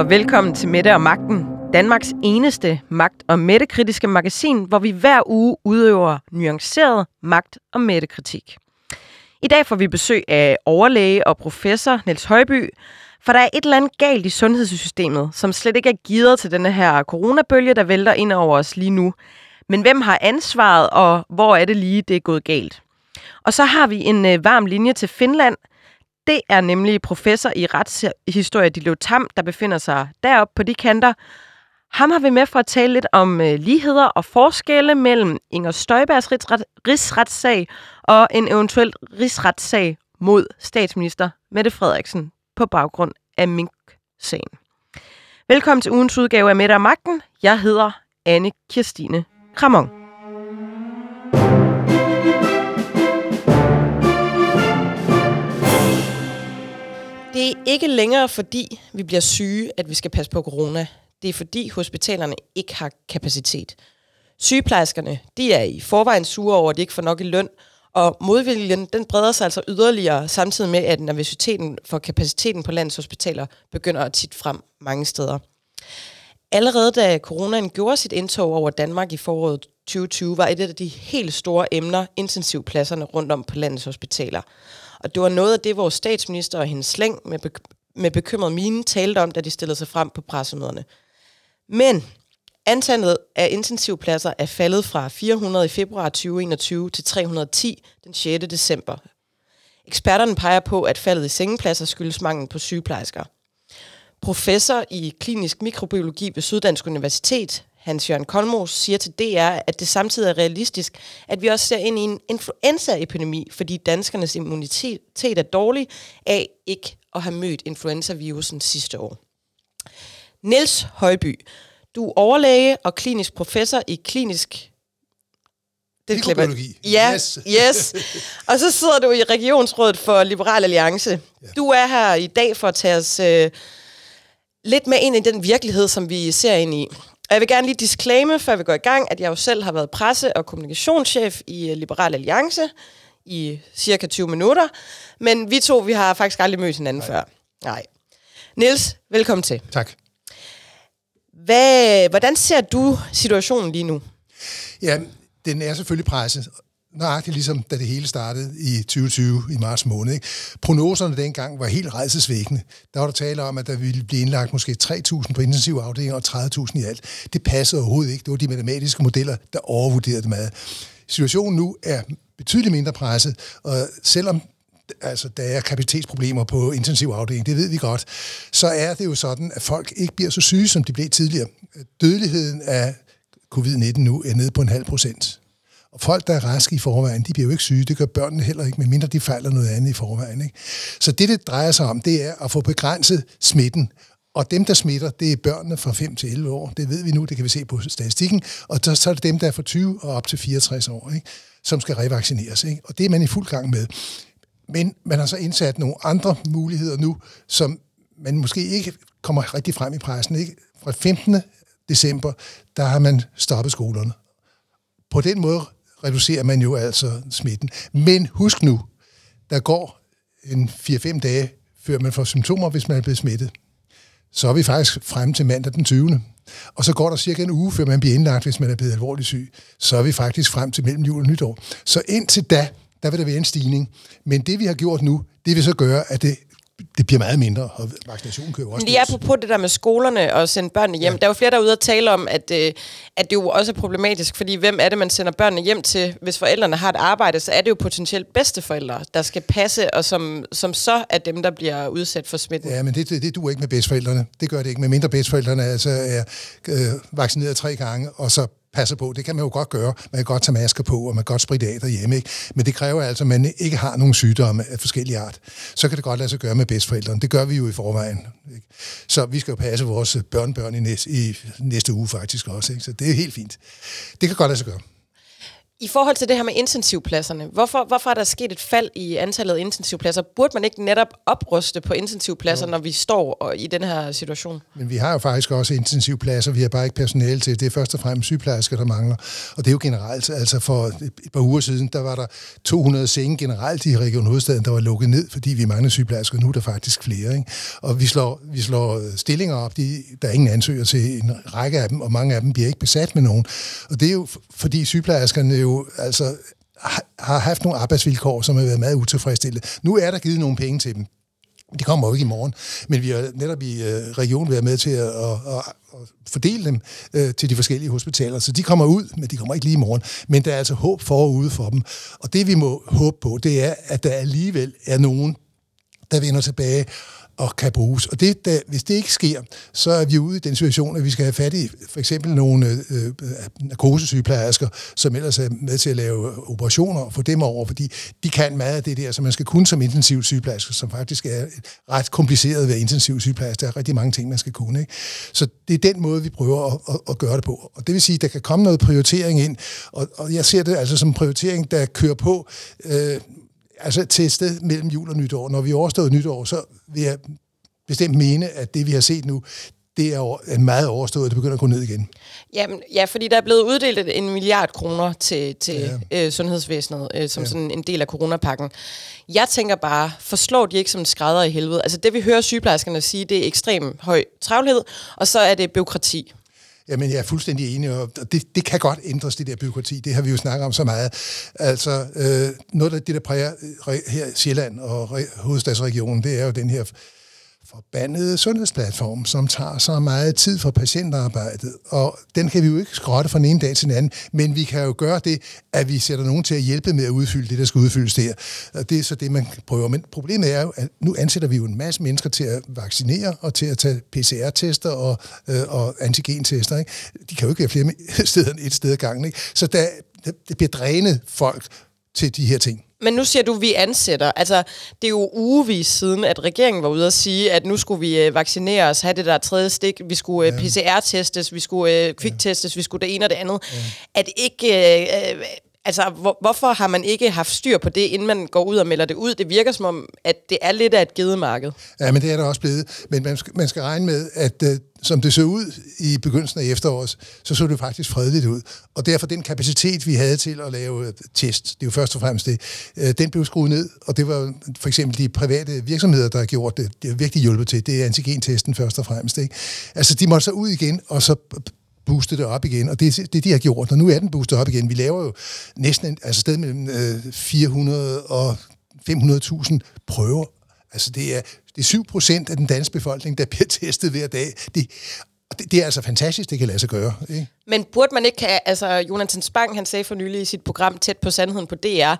Og velkommen til Mette og Magten, Danmarks eneste magt- og mættekritiske magasin, hvor vi hver uge udøver nuanceret magt- og mættekritik. I dag får vi besøg af overlæge og professor Niels Højby, for der er et eller andet galt i sundhedssystemet, som slet ikke er givet til denne her coronabølge, der vælter ind over os lige nu. Men hvem har ansvaret, og hvor er det lige, det er gået galt? Og så har vi en øh, varm linje til Finland. Det er nemlig professor i retshistorie Dilo Tam, der befinder sig deroppe på de kanter. Ham har vi med for at tale lidt om øh, ligheder og forskelle mellem Inger Støjbergs rigsret, rigsretssag og en eventuel rigsretssag mod statsminister Mette Frederiksen på baggrund af Mink-sagen. Velkommen til ugens udgave af Mette og Magten. Jeg hedder Anne Kirstine Kramon. Det er ikke længere fordi, vi bliver syge, at vi skal passe på corona. Det er fordi hospitalerne ikke har kapacitet. Sygeplejerskerne de er i forvejen sure over, at de ikke får nok i løn, og modviljen den breder sig altså yderligere, samtidig med, at nervøsiteten for kapaciteten på landets hospitaler begynder at tit frem mange steder. Allerede da coronaen gjorde sit indtog over Danmark i foråret 2020, var et af de helt store emner intensivpladserne rundt om på landets hospitaler. Og det var noget af det, vores statsminister og hendes slæng med, bek- med bekymret mine talte om, da de stillede sig frem på pressemøderne. Men antallet af intensivpladser er faldet fra 400 i februar 2021 til 310 den 6. december. Eksperterne peger på, at faldet i sengepladser skyldes mangel på sygeplejersker. Professor i klinisk mikrobiologi ved Syddansk Universitet, Hans Jørgen Kolmos, siger til DR, at det samtidig er realistisk, at vi også ser ind i en influenzaepidemi, fordi danskernes immunitet er dårlig af ikke at have mødt influenzavirusen sidste år. Niels Højby, du er overlæge og klinisk professor i klinisk det Mikrobiologi. Ja, yes. yes. Og så sidder du i Regionsrådet for Liberal Alliance. Ja. Du er her i dag for at tage os øh, lidt med ind i den virkelighed, som vi ser ind i. Og jeg vil gerne lige disclaime, før vi går i gang, at jeg jo selv har været presse- og kommunikationschef i Liberal Alliance i cirka 20 minutter. Men vi to, vi har faktisk aldrig mødt hinanden Nej. før. Nej. Niels, velkommen til. Tak. Hvad, hvordan ser du situationen lige nu? Ja, den er selvfølgelig presset. Nøjagtigt ligesom da det hele startede i 2020 i marts måned. Ikke? Prognoserne dengang var helt rejsesvækkende. Der var der tale om, at der ville blive indlagt måske 3.000 på intensivafdelingen og 30.000 i alt. Det passede overhovedet ikke. Det var de matematiske modeller, der overvurderede det meget. Situationen nu er betydeligt mindre presset, og selvom altså, der er kapacitetsproblemer på intensivafdelingen, det ved vi godt, så er det jo sådan, at folk ikke bliver så syge, som de blev tidligere. Dødeligheden af covid-19 nu er nede på en halv procent. Og folk, der er raske i forvejen, de bliver jo ikke syge. Det gør børnene heller ikke, medmindre de fejler noget andet i forvejen. Ikke? Så det, det drejer sig om, det er at få begrænset smitten. Og dem, der smitter, det er børnene fra 5 til 11 år. Det ved vi nu, det kan vi se på statistikken. Og så så er det dem, der er fra 20 og op til 64 år, ikke? som skal revaccineres. Ikke? Og det er man i fuld gang med. Men man har så indsat nogle andre muligheder nu, som man måske ikke kommer rigtig frem i pressen. Ikke? Fra 15. december, der har man stoppet skolerne. På den måde reducerer man jo altså smitten. Men husk nu, der går en 4-5 dage, før man får symptomer, hvis man er blevet smittet. Så er vi faktisk frem til mandag den 20. Og så går der cirka en uge, før man bliver indlagt, hvis man er blevet alvorligt syg. Så er vi faktisk frem til mellem jul og nytår. Så indtil da, der vil der være en stigning. Men det, vi har gjort nu, det vil så gøre, at det det bliver meget mindre, og vaccinationen kører også. Lige er på det der med skolerne og sende børnene hjem. Ja. Der er jo flere, der er ude at tale om, at, øh, at det jo også er problematisk, fordi hvem er det, man sender børnene hjem til? Hvis forældrene har et arbejde, så er det jo potentielt bedsteforældre, der skal passe, og som, som så er dem, der bliver udsat for smitten. Ja, men det, det, det duer ikke med bedsteforældrene. Det gør det ikke, med mindre bedsteforældrene altså er øh, vaccineret tre gange, og så passer på. Det kan man jo godt gøre. Man kan godt tage masker på, og man kan godt spritte af derhjemme. Ikke? Men det kræver altså, at man ikke har nogen sygdomme af forskellige art. Så kan det godt lade sig gøre med bedstforældrene. Det gør vi jo i forvejen. Ikke? Så vi skal jo passe vores børnebørn i næste, i næste uge faktisk også. Ikke? Så det er helt fint. Det kan godt lade sig gøre. I forhold til det her med intensivpladserne, hvorfor, hvorfor er der sket et fald i antallet af intensivpladser? Burde man ikke netop opruste på intensivpladser, jo. når vi står og, i den her situation? Men vi har jo faktisk også intensivpladser, vi har bare ikke personale til. Det er først og fremmest sygeplejersker, der mangler. Og det er jo generelt, altså for et par uger siden, der var der 200 senge generelt i Region Hovedstaden, der var lukket ned, fordi vi mangler sygeplejersker. Nu er der faktisk flere. Ikke? Og vi slår, vi slår stillinger op, de, der er ingen ansøger til en række af dem, og mange af dem bliver ikke besat med nogen. Og det er jo fordi sygeplejerskerne jo altså har haft nogle arbejdsvilkår, som har været meget utilfredsstillende. Nu er der givet nogle penge til dem. De kommer jo ikke i morgen, men vi har netop i øh, regionen været med til at, at, at, at fordele dem øh, til de forskellige hospitaler, så de kommer ud, men de kommer ikke lige i morgen. Men der er altså håb forude for dem. Og det vi må håbe på, det er, at der alligevel er nogen, der vender tilbage og kan bruges. Og det, da, hvis det ikke sker, så er vi ude i den situation, at vi skal have fat i for eksempel nogle øh, øh, narkosesygeplejersker, som ellers er med til at lave operationer og få dem over, fordi de kan meget af det der, som man skal kunne som intensiv sygeplejerske, som faktisk er ret kompliceret ved intensiv sygeplejerske. Der er rigtig mange ting, man skal kunne. Ikke? Så det er den måde, vi prøver at, at, at gøre det på. Og det vil sige, at der kan komme noget prioritering ind, og, og jeg ser det altså som prioritering, der kører på øh, altså til et sted mellem jul og nytår. Når vi overstået nytår, så vil jeg bestemt mene, at det vi har set nu, det er meget overstået, det begynder at gå ned igen. Jamen, ja, fordi der er blevet uddelt en milliard kroner til, til ja. øh, sundhedsvæsenet, øh, som ja. sådan en del af coronapakken. Jeg tænker bare, forslår de ikke som skrædder i helvede? Altså det vi hører sygeplejerskerne sige, det er ekstrem høj travlhed, og så er det byråkrati. Jamen, jeg er fuldstændig enig, og det, det kan godt ændres, det der byråkrati. Det har vi jo snakket om så meget. Altså, øh, noget af det, der præger øh, her Sjælland og hovedstadsregionen, det er jo den her forbandede sundhedsplatform, som tager så meget tid for patientarbejdet, og den kan vi jo ikke skrotte fra den ene dag til den anden, men vi kan jo gøre det, at vi sætter nogen til at hjælpe med at udfylde det, der skal udfyldes der. Og det er så det, man prøver. Men problemet er jo, at nu ansætter vi jo en masse mennesker til at vaccinere og til at tage PCR-tester og, øh, og antigentester. Ikke? De kan jo ikke være flere steder end et sted ad gangen. Ikke? Så der, det bliver drænet folk til de her ting. Men nu siger du, at vi ansætter. Altså, det er jo ugevis siden, at regeringen var ude at sige, at nu skulle vi øh, vaccinere os, have det der tredje stik, vi skulle øh, ja. PCR-testes, vi skulle øh, kviktestes, ja. vi skulle det ene og det andet. Ja. At ikke... Øh, øh, altså, hvor, hvorfor har man ikke haft styr på det, inden man går ud og melder det ud? Det virker som om, at det er lidt af et gedemarked. Ja, men det er der også blevet. Men man skal, man skal regne med, at øh, som det så ud i begyndelsen af efteråret, så så det faktisk fredeligt ud. Og derfor den kapacitet, vi havde til at lave øh, test, det er jo først og fremmest det, øh, den blev skruet ned, og det var for eksempel de private virksomheder, der har gjort det. Det har virkelig hjulpet til. Det er antigentesten først og fremmest. Ikke? Altså, de måtte så ud igen, og så booste det op igen, og det er det, de har gjort, og nu er den boostet op igen. Vi laver jo næsten altså sted mellem øh, 400 og 500.000 prøver Altså det er, det er 7 procent af den danske befolkning, der bliver testet hver dag. Det, det, det er altså fantastisk, det kan lade sig gøre. Ikke? Men burde man ikke have, altså Jonathan Spang, han sagde for nylig i sit program Tæt på Sandheden på DR,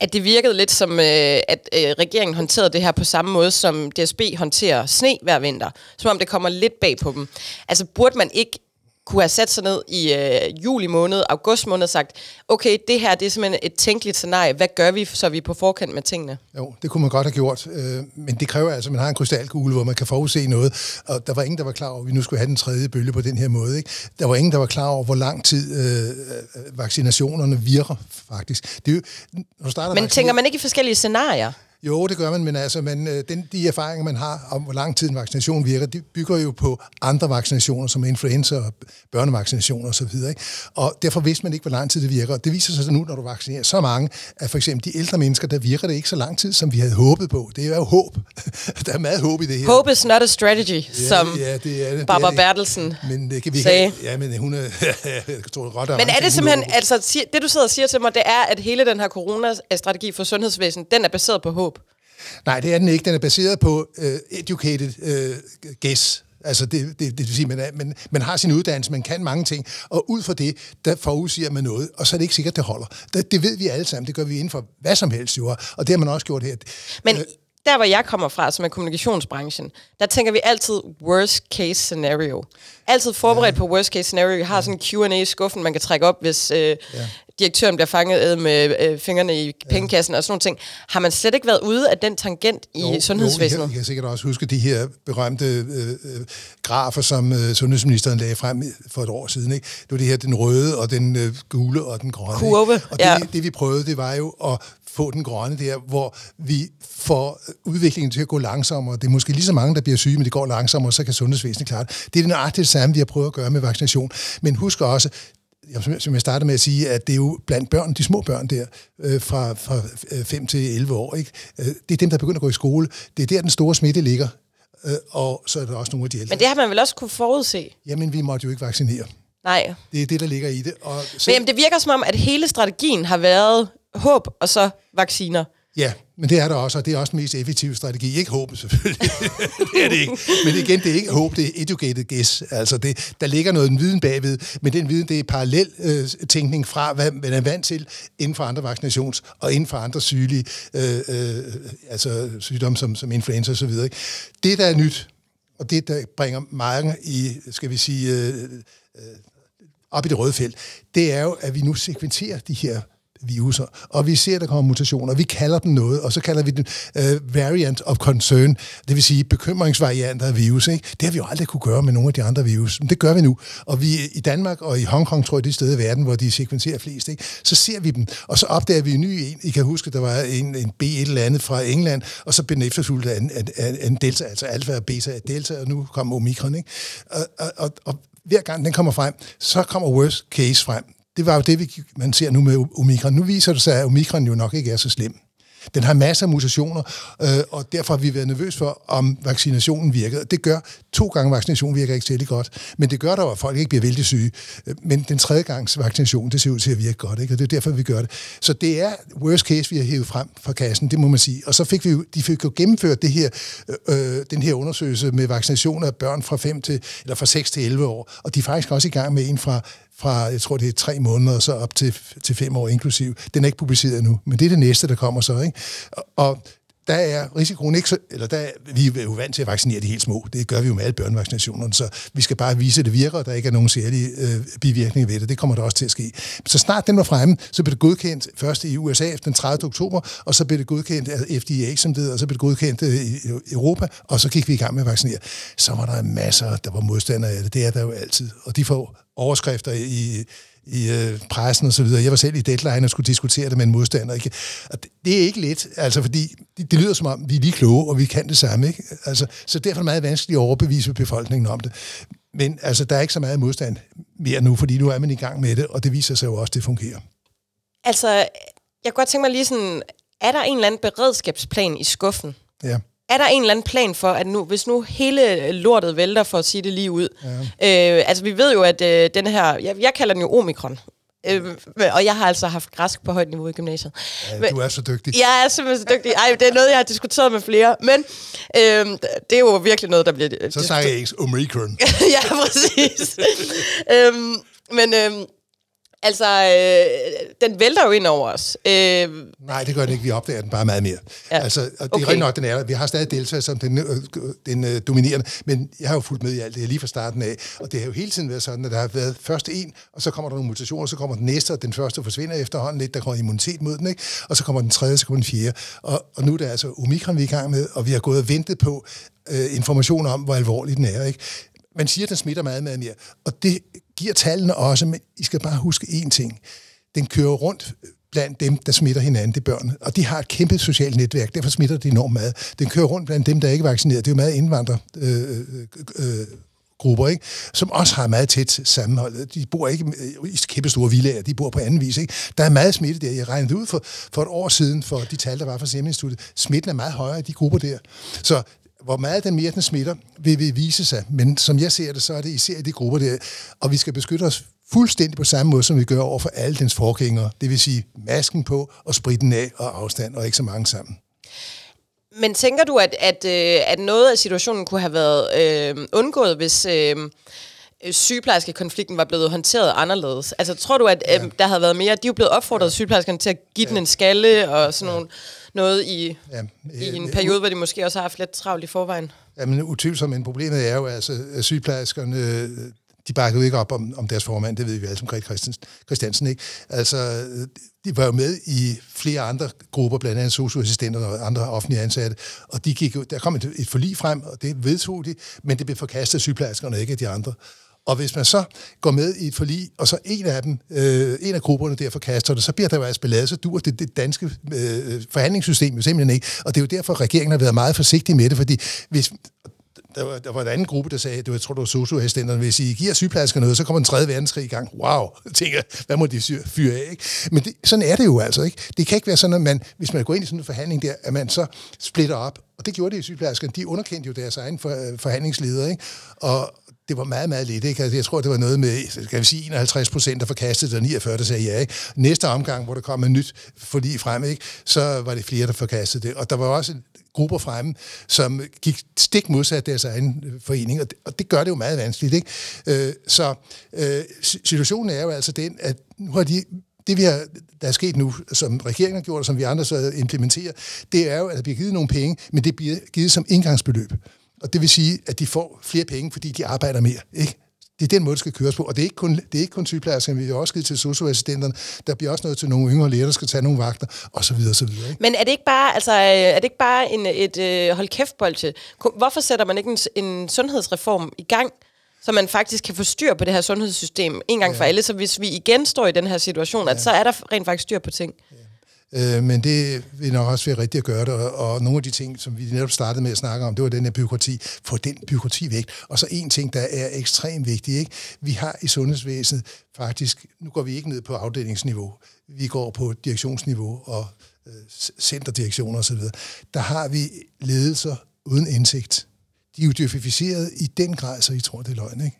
at det virkede lidt som, øh, at øh, regeringen håndterede det her på samme måde, som DSB håndterer sne hver vinter. Som om det kommer lidt bag på dem. Altså burde man ikke kunne have sat sig ned i øh, juli måned, august måned og sagt, okay, det her det er simpelthen et tænkeligt scenarie. Hvad gør vi, så vi er på forkant med tingene? Jo, det kunne man godt have gjort, øh, men det kræver altså, at man har en krystalkugle, hvor man kan forudse noget. Og der var ingen, der var klar over, at vi nu skulle have den tredje bølge på den her måde. Ikke? Der var ingen, der var klar over, hvor lang tid øh, øh vaccinationerne virker, faktisk. Det er jo, når starter men tænker man ikke i forskellige scenarier? Jo, det gør man, men altså, man, øh, den, de erfaringer, man har om, hvor lang tid en vaccination virker, de bygger jo på andre vaccinationer, som influenza og børnevaccinationer osv. Og, og derfor vidste man ikke, hvor lang tid det virker. Det viser sig så nu, når du vaccinerer så mange, at for eksempel de ældre mennesker, der virker det ikke så lang tid, som vi havde håbet på. Det er jo håb. der er meget håb i det her. Hope is not a strategy, ja, som ja, det er det, Barbara det er Bertelsen men det kan vi sagde. Have, ja, men hun er... jeg tror, godt, men er det simpelthen... Altså, det du sidder og siger til mig, det er, at hele den her corona-strategi for sundhedsvæsen, den er baseret på håb? Nej, det er den ikke. Den er baseret på uh, educated uh, guess. Altså det, det, det vil sige, man, er, man, man har sin uddannelse, man kan mange ting, og ud fra det, der forudsiger man noget, og så er det ikke sikkert, det holder. Det, det ved vi alle sammen, det gør vi inden for hvad som helst, jo, og det har man også gjort her. Men øh, der, hvor jeg kommer fra, som er kommunikationsbranchen, der tænker vi altid worst case scenario. Altid forberedt ja. på worst case scenario. Vi har ja. sådan en Q&A i skuffen, man kan trække op, hvis øh, ja direktøren bliver fanget med øh, fingrene i pengekassen og sådan nogle ting. Har man slet ikke været ude af den tangent i jo, sundhedsvæsenet? Jo, jeg, kan sikkert også huske de her berømte øh, øh, grafer, som øh, sundhedsministeren lagde frem for et år siden. Ikke? Det var det her, den røde og den øh, gule og den grønne. Kurve, ikke? Og det, ja. det, vi prøvede, det var jo at få den grønne der, hvor vi får udviklingen til at gå langsommere. Det er måske lige så mange, der bliver syge, men det går langsommere, så kan sundhedsvæsenet klare det. Det er nøjagtigt det samme, vi har prøvet at gøre med vaccination. Men husk også, som jeg startede med at sige, at det er jo blandt børn, de små børn der, øh, fra, fra 5 øh, til 11 år, ikke? Øh, det er dem, der begynder at gå i skole. Det er der, den store smitte ligger. Og så er der også nogle af de ældre. Men det har man vel også kunne forudse? Jamen, vi måtte jo ikke vaccinere. Nej. Det er det, der ligger i det. Og så... Men jamen, det virker som om, at hele strategien har været håb og så vacciner. Ja, men det er der også, og det er også den mest effektive strategi. Ikke håbet selvfølgelig. det er det ikke. Men igen, det er ikke håb, det er educated guess. Altså, det, der ligger noget viden bagved, men den viden, det er parallel øh, tænkning fra, hvad man er vant til inden for andre vaccinations- og inden for andre sygelige øh, øh, altså sygdomme som, som influenza osv. Det, der er nyt, og det, der bringer mange i, skal vi sige, øh, øh, op i det røde felt, det er jo, at vi nu sekventerer de her viruser, og vi ser, at der kommer mutationer. Vi kalder dem noget, og så kalder vi den uh, variant of concern, det vil sige bekymringsvarianter af virus. Ikke? Det har vi jo aldrig kunne gøre med nogle af de andre virus, men det gør vi nu. Og vi i Danmark og i Hongkong, tror jeg, det sted i verden, hvor de sekventerer flest, ikke? så ser vi dem, og så opdager vi en ny en. I kan huske, der var en, en B et eller andet fra England, og så blev den efterfulgt af en, en, en delta, altså alfa og beta af delta, og nu kom omikron. Ikke? Og, og, og, og hver gang den kommer frem, så kommer worst case frem det var jo det, vi, man ser nu med omikron. Nu viser det sig, at omikron jo nok ikke er så slem. Den har masser af mutationer, øh, og derfor har vi været nervøs for, om vaccinationen virkede. Det gør, to gange vaccination virker ikke særlig godt, men det gør dog, at folk ikke bliver vældig syge. Øh, men den tredje gangs vaccination, det ser ud til at virke godt, ikke? og det er derfor, vi gør det. Så det er worst case, vi har hævet frem fra kassen, det må man sige. Og så fik vi jo, de fik jo gennemført det her, øh, øh den her undersøgelse med vaccination af børn fra, 5 til, eller fra 6 til 11 år, og de er faktisk også i gang med en fra fra, jeg tror det er tre måneder, og så op til, til fem år inklusiv. Den er ikke publiceret endnu, men det er det næste, der kommer så. Ikke? Og, og der er risikoen ikke så, eller der vi er jo vant til at vaccinere de helt små. Det gør vi jo med alle børnevaccinationerne, så vi skal bare vise, at det virker, og der ikke er nogen særlige øh, bivirkninger ved det. Det kommer der også til at ske. Så snart den var fremme, så blev det godkendt først i USA den 30. oktober, og så blev det godkendt af FDA, som det og så blev det godkendt øh, i Europa, og så gik vi i gang med at vaccinere. Så var der masser, der var modstandere af det. Det er der jo altid. Og de får overskrifter i, i øh, pressen og så videre. Jeg var selv i deadline og skulle diskutere det med en modstander. Ikke? Og det, det er ikke let, altså, fordi det, det lyder som om, vi er lige kloge, og vi kan det samme. Ikke? Altså, så derfor er det meget vanskeligt at overbevise befolkningen om det. Men altså, der er ikke så meget modstand mere nu, fordi nu er man i gang med det, og det viser sig jo også, at det fungerer. Altså, jeg kunne godt tænke mig lige sådan, er der en eller anden beredskabsplan i skuffen? Ja er der en eller anden plan for, at nu, hvis nu hele lortet vælter, for at sige det lige ud. Ja. Øh, altså, vi ved jo, at øh, den her... Jeg, jeg kalder den jo omikron. Øh, og jeg har altså haft græsk på højt niveau i gymnasiet. Ja, men, du er så dygtig. Jeg er simpelthen så dygtig. Ej, det er noget, jeg har diskuteret med flere. Men øh, det er jo virkelig noget, der bliver... Så sagde jeg ikke omikron. ja, præcis. øh, men... Øh, Altså, øh, den vælter jo ind over os. Øh, Nej, det gør den ikke. Vi opdager den bare meget mere. Ja. Altså, og det okay. er rigtig nok, den er der. Vi har stadig Delta som den, øh, den øh, dominerende, men jeg har jo fulgt med i alt det her lige fra starten af, og det har jo hele tiden været sådan, at der har været først en, og så kommer der nogle mutationer, så kommer den næste, og den første forsvinder efterhånden lidt, der kommer immunitet mod den, ikke? og så kommer den tredje, så kommer den fjerde. Og, og nu er det altså omikron, vi er i gang med, og vi har gået og ventet på øh, information om, hvor alvorlig den er. Ikke? Man siger, at den smitter meget, meget mere. Og det giver tallene også, men I skal bare huske én ting. Den kører rundt blandt dem, der smitter hinanden, det er børn. Og de har et kæmpe socialt netværk, derfor smitter de enormt meget. Den kører rundt blandt dem, der er ikke er vaccineret. Det er jo meget indvandrer. Øh, øh, øh, grupper, ikke? som også har meget tæt sammenhold. De bor ikke i kæmpe store villager, de bor på anden vis. Ikke? Der er meget smitte der. Jeg regnede ud for, for et år siden, for de tal, der var fra Seminstituttet. Instituttet. Smitten er meget højere i de grupper der. Så hvor meget den mere den smitter, vil vi vise sig. Men som jeg ser det, så er det især i de grupper der. Og vi skal beskytte os fuldstændig på samme måde, som vi gør over for alle dens forgængere. Det vil sige masken på og spritten af og afstand, og ikke så mange sammen. Men tænker du, at, at, øh, at noget af situationen kunne have været øh, undgået, hvis øh, sygeplejerskekonflikten var blevet håndteret anderledes? Altså tror du, at øh, der havde været mere... De er jo blevet opfordret, ja. sygeplejerskerne, til at give ja. den en skalle og sådan ja. nogle noget i, ja, i en periode, hvor de måske også har haft lidt travlt i forvejen. Ja, men utvivlsomt, men problemet er jo, altså, at sygeplejerskerne de bakkede ikke op om, om deres formand, det ved vi alle som Grete Christiansen, ikke? Altså, de var jo med i flere andre grupper, blandt andet socioassistenter og andre offentlige ansatte, og de gik jo, der kom et, et forlig frem, og det vedtog de, men det blev forkastet af sygeplejerskerne, ikke af de andre. Og hvis man så går med i et forlig, og så en af dem, øh, en af grupperne der forkaster det, så bliver der jo altså beladet, så dur det, det danske øh, forhandlingssystem jo simpelthen ikke. Og det er jo derfor, regeringen har været meget forsigtig med det, fordi hvis, der var, der var en anden gruppe, der sagde, det var, jeg tror, det var socioassistenterne, hvis I giver sygeplejersker noget, så kommer en tredje verdenskrig i gang. Wow, jeg tænker, hvad må de fyre af? Ikke? Men det, sådan er det jo altså ikke. Det kan ikke være sådan, at man, hvis man går ind i sådan en forhandling der, at man så splitter op. Og det gjorde det i sygeplejerskerne. De underkendte jo deres egen for, øh, forhandlingsleder, ikke? Og, det var meget, meget lidt. Ikke? Altså, jeg tror, det var noget med, skal vi sige, 51 procent, der forkastede, og 49, der sagde ja. Ikke? Næste omgang, hvor der kom et nyt forlig frem, ikke? så var det flere, der forkastede det. Og der var også grupper fremme, som gik stik modsat deres egen øh, forening, og det, og det gør det jo meget vanskeligt. Ikke? Øh, så øh, situationen er jo altså den, at nu har de det, vi har, der er sket nu, som regeringen har gjort, og som vi andre så implementerer, det er jo, at der bliver givet nogle penge, men det bliver givet som indgangsbeløb. Og det vil sige, at de får flere penge, fordi de arbejder mere. Ikke? Det er den måde, det skal køres på. Og det er ikke kun, det er ikke kun sygeplejersker, vi har også givet til socioassistenterne. Der bliver også noget til nogle yngre læger, der skal tage nogle vagter, og så videre, så videre. Ikke? Men er det ikke bare, altså, øh, er det ikke bare en, et øh, hold kæft til? Hvorfor sætter man ikke en, en sundhedsreform i gang, så man faktisk kan få styr på det her sundhedssystem en gang ja. for alle, så hvis vi igen står i den her situation, ja. at så er der rent faktisk styr på ting. Ja. Øh, men det vil nok også være rigtigt at gøre det, og, og nogle af de ting, som vi netop startede med at snakke om, det var den her byråkrati. Få den byråkrati væk. Og så en ting, der er ekstremt vigtig. Ikke? Vi har i sundhedsvæsenet faktisk, nu går vi ikke ned på afdelingsniveau, vi går på direktionsniveau og øh, centerdirektioner osv. Der har vi ledelser uden indsigt. De er jo dyrfificeret i den grad, så I tror, det er løgn, ikke?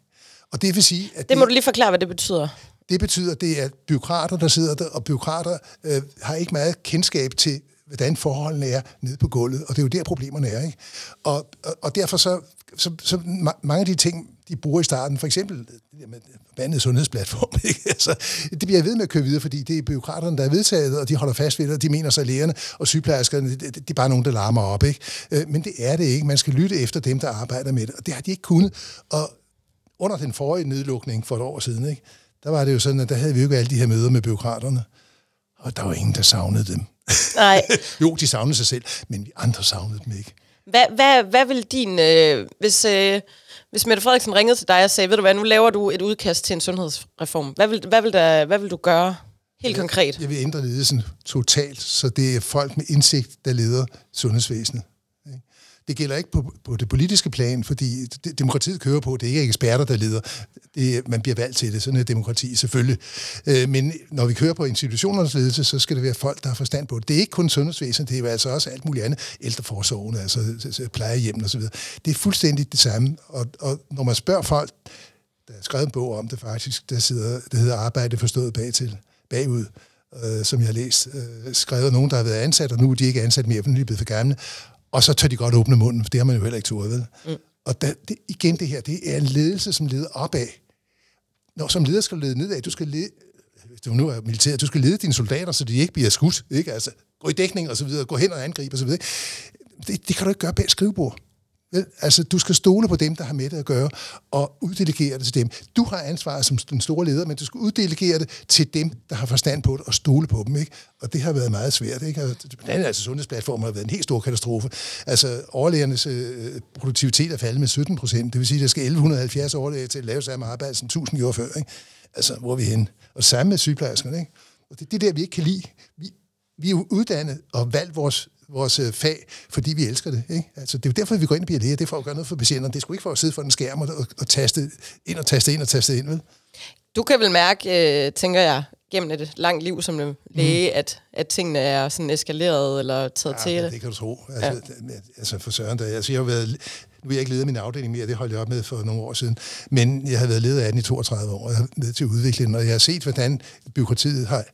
Og det vil sige, at... Det må det, du lige forklare, hvad det betyder. Det betyder, det er byråkrater, der sidder der, og byråkrater øh, har ikke meget kendskab til, hvordan forholdene er nede på gulvet, og det er jo der, problemerne er. Ikke? Og, og, og derfor så, så, så mange af de ting, de bruger i starten, for eksempel det der med bandet sundhedsplatform, ikke? Altså, det bliver ved med at køre videre, fordi det er byråkraterne, der er vedtaget, og de holder fast ved det, og de mener så lægerne og sygeplejerskerne, det, det, det er bare nogen, der larmer op. Ikke? Øh, men det er det ikke. Man skal lytte efter dem, der arbejder med det, og det har de ikke kunnet. Og under den forrige nedlukning for et år siden, ikke? der var det jo sådan, at der havde vi jo ikke alle de her møder med byråkraterne. Og der var ingen, der savnede dem. Nej. jo, de savnede sig selv, men vi andre savnede dem ikke. Hvad, hvad, hvad vil din... Øh, hvis, øh, hvis Mette Frederiksen ringede til dig og sagde, ved du hvad, nu laver du et udkast til en sundhedsreform. Hvad vil, hvad vil, der, hvad vil du gøre helt konkret? Jeg vil ændre ledelsen totalt, så det er folk med indsigt, der leder sundhedsvæsenet. Det gælder ikke på, på det politiske plan, fordi det, demokratiet kører på, det er ikke eksperter, der leder. Det, man bliver valgt til det, sådan er demokrati selvfølgelig. Øh, men når vi kører på institutionernes ledelse, så skal det være folk, der har forstand på det. Det er ikke kun sundhedsvæsen, det er altså også alt muligt andet. Ældreforsorgen, altså, altså plejehjem og så videre. Det er fuldstændig det samme. Og, og når man spørger folk, der har skrevet en bog om det faktisk, der, sidder, der hedder Arbejde forstået bagtil, bagud, øh, som jeg har læst, øh, skrevet nogen, der har været ansat, og nu er de ikke ansat mere, for nu er de blevet for gamle. Og så tør de godt åbne munden, for det har man jo heller ikke turde, vel? Mm. Og da, det, igen det her, det er en ledelse, som leder opad. Når som leder skal du lede nedad, du skal lede, hvis du nu er militær, du skal lede dine soldater, så de ikke bliver skudt, ikke? Altså, gå i dækning og så videre, gå hen og angribe og så videre. Det, det kan du ikke gøre bag skrivebord. Altså, du skal stole på dem, der har med det at gøre, og uddelegere det til dem. Du har ansvaret som den store leder, men du skal uddelegere det til dem, der har forstand på det, og stole på dem. Ikke? Og det har været meget svært. Ikke? Og blandt andet altså sundhedsplatformen har været en helt stor katastrofe. Altså, overlægernes øh, produktivitet er faldet med 17 procent. Det vil sige, at der skal 1170 overlæger til at lave samme arbejde, som 1000 gjorde før. Ikke? Altså, hvor er vi henne? Og samme med sygeplejerskerne. Ikke? Og det er det der, vi ikke kan lide. Vi, vi er uddannet og valgt vores vores øh, fag, fordi vi elsker det. Ikke? Altså, det er jo derfor, vi går ind og bliver læger. Det er for at gøre noget for patienterne. Det er sgu ikke for at sidde for en skærm og, og, og taste ind og taste ind og taste ind. Vel? Du kan vel mærke, øh, tænker jeg, gennem et langt liv som læge, mm. at, at tingene er sådan eskaleret eller taget ja, til det. det kan du tro. Altså, ja. altså for søren, da, altså, jeg har været, nu er jeg ikke leder af min afdeling mere, det holdt jeg op med for nogle år siden, men jeg har været leder af den i 32 år, jeg har været til udviklingen, og jeg har set, hvordan byråkratiet har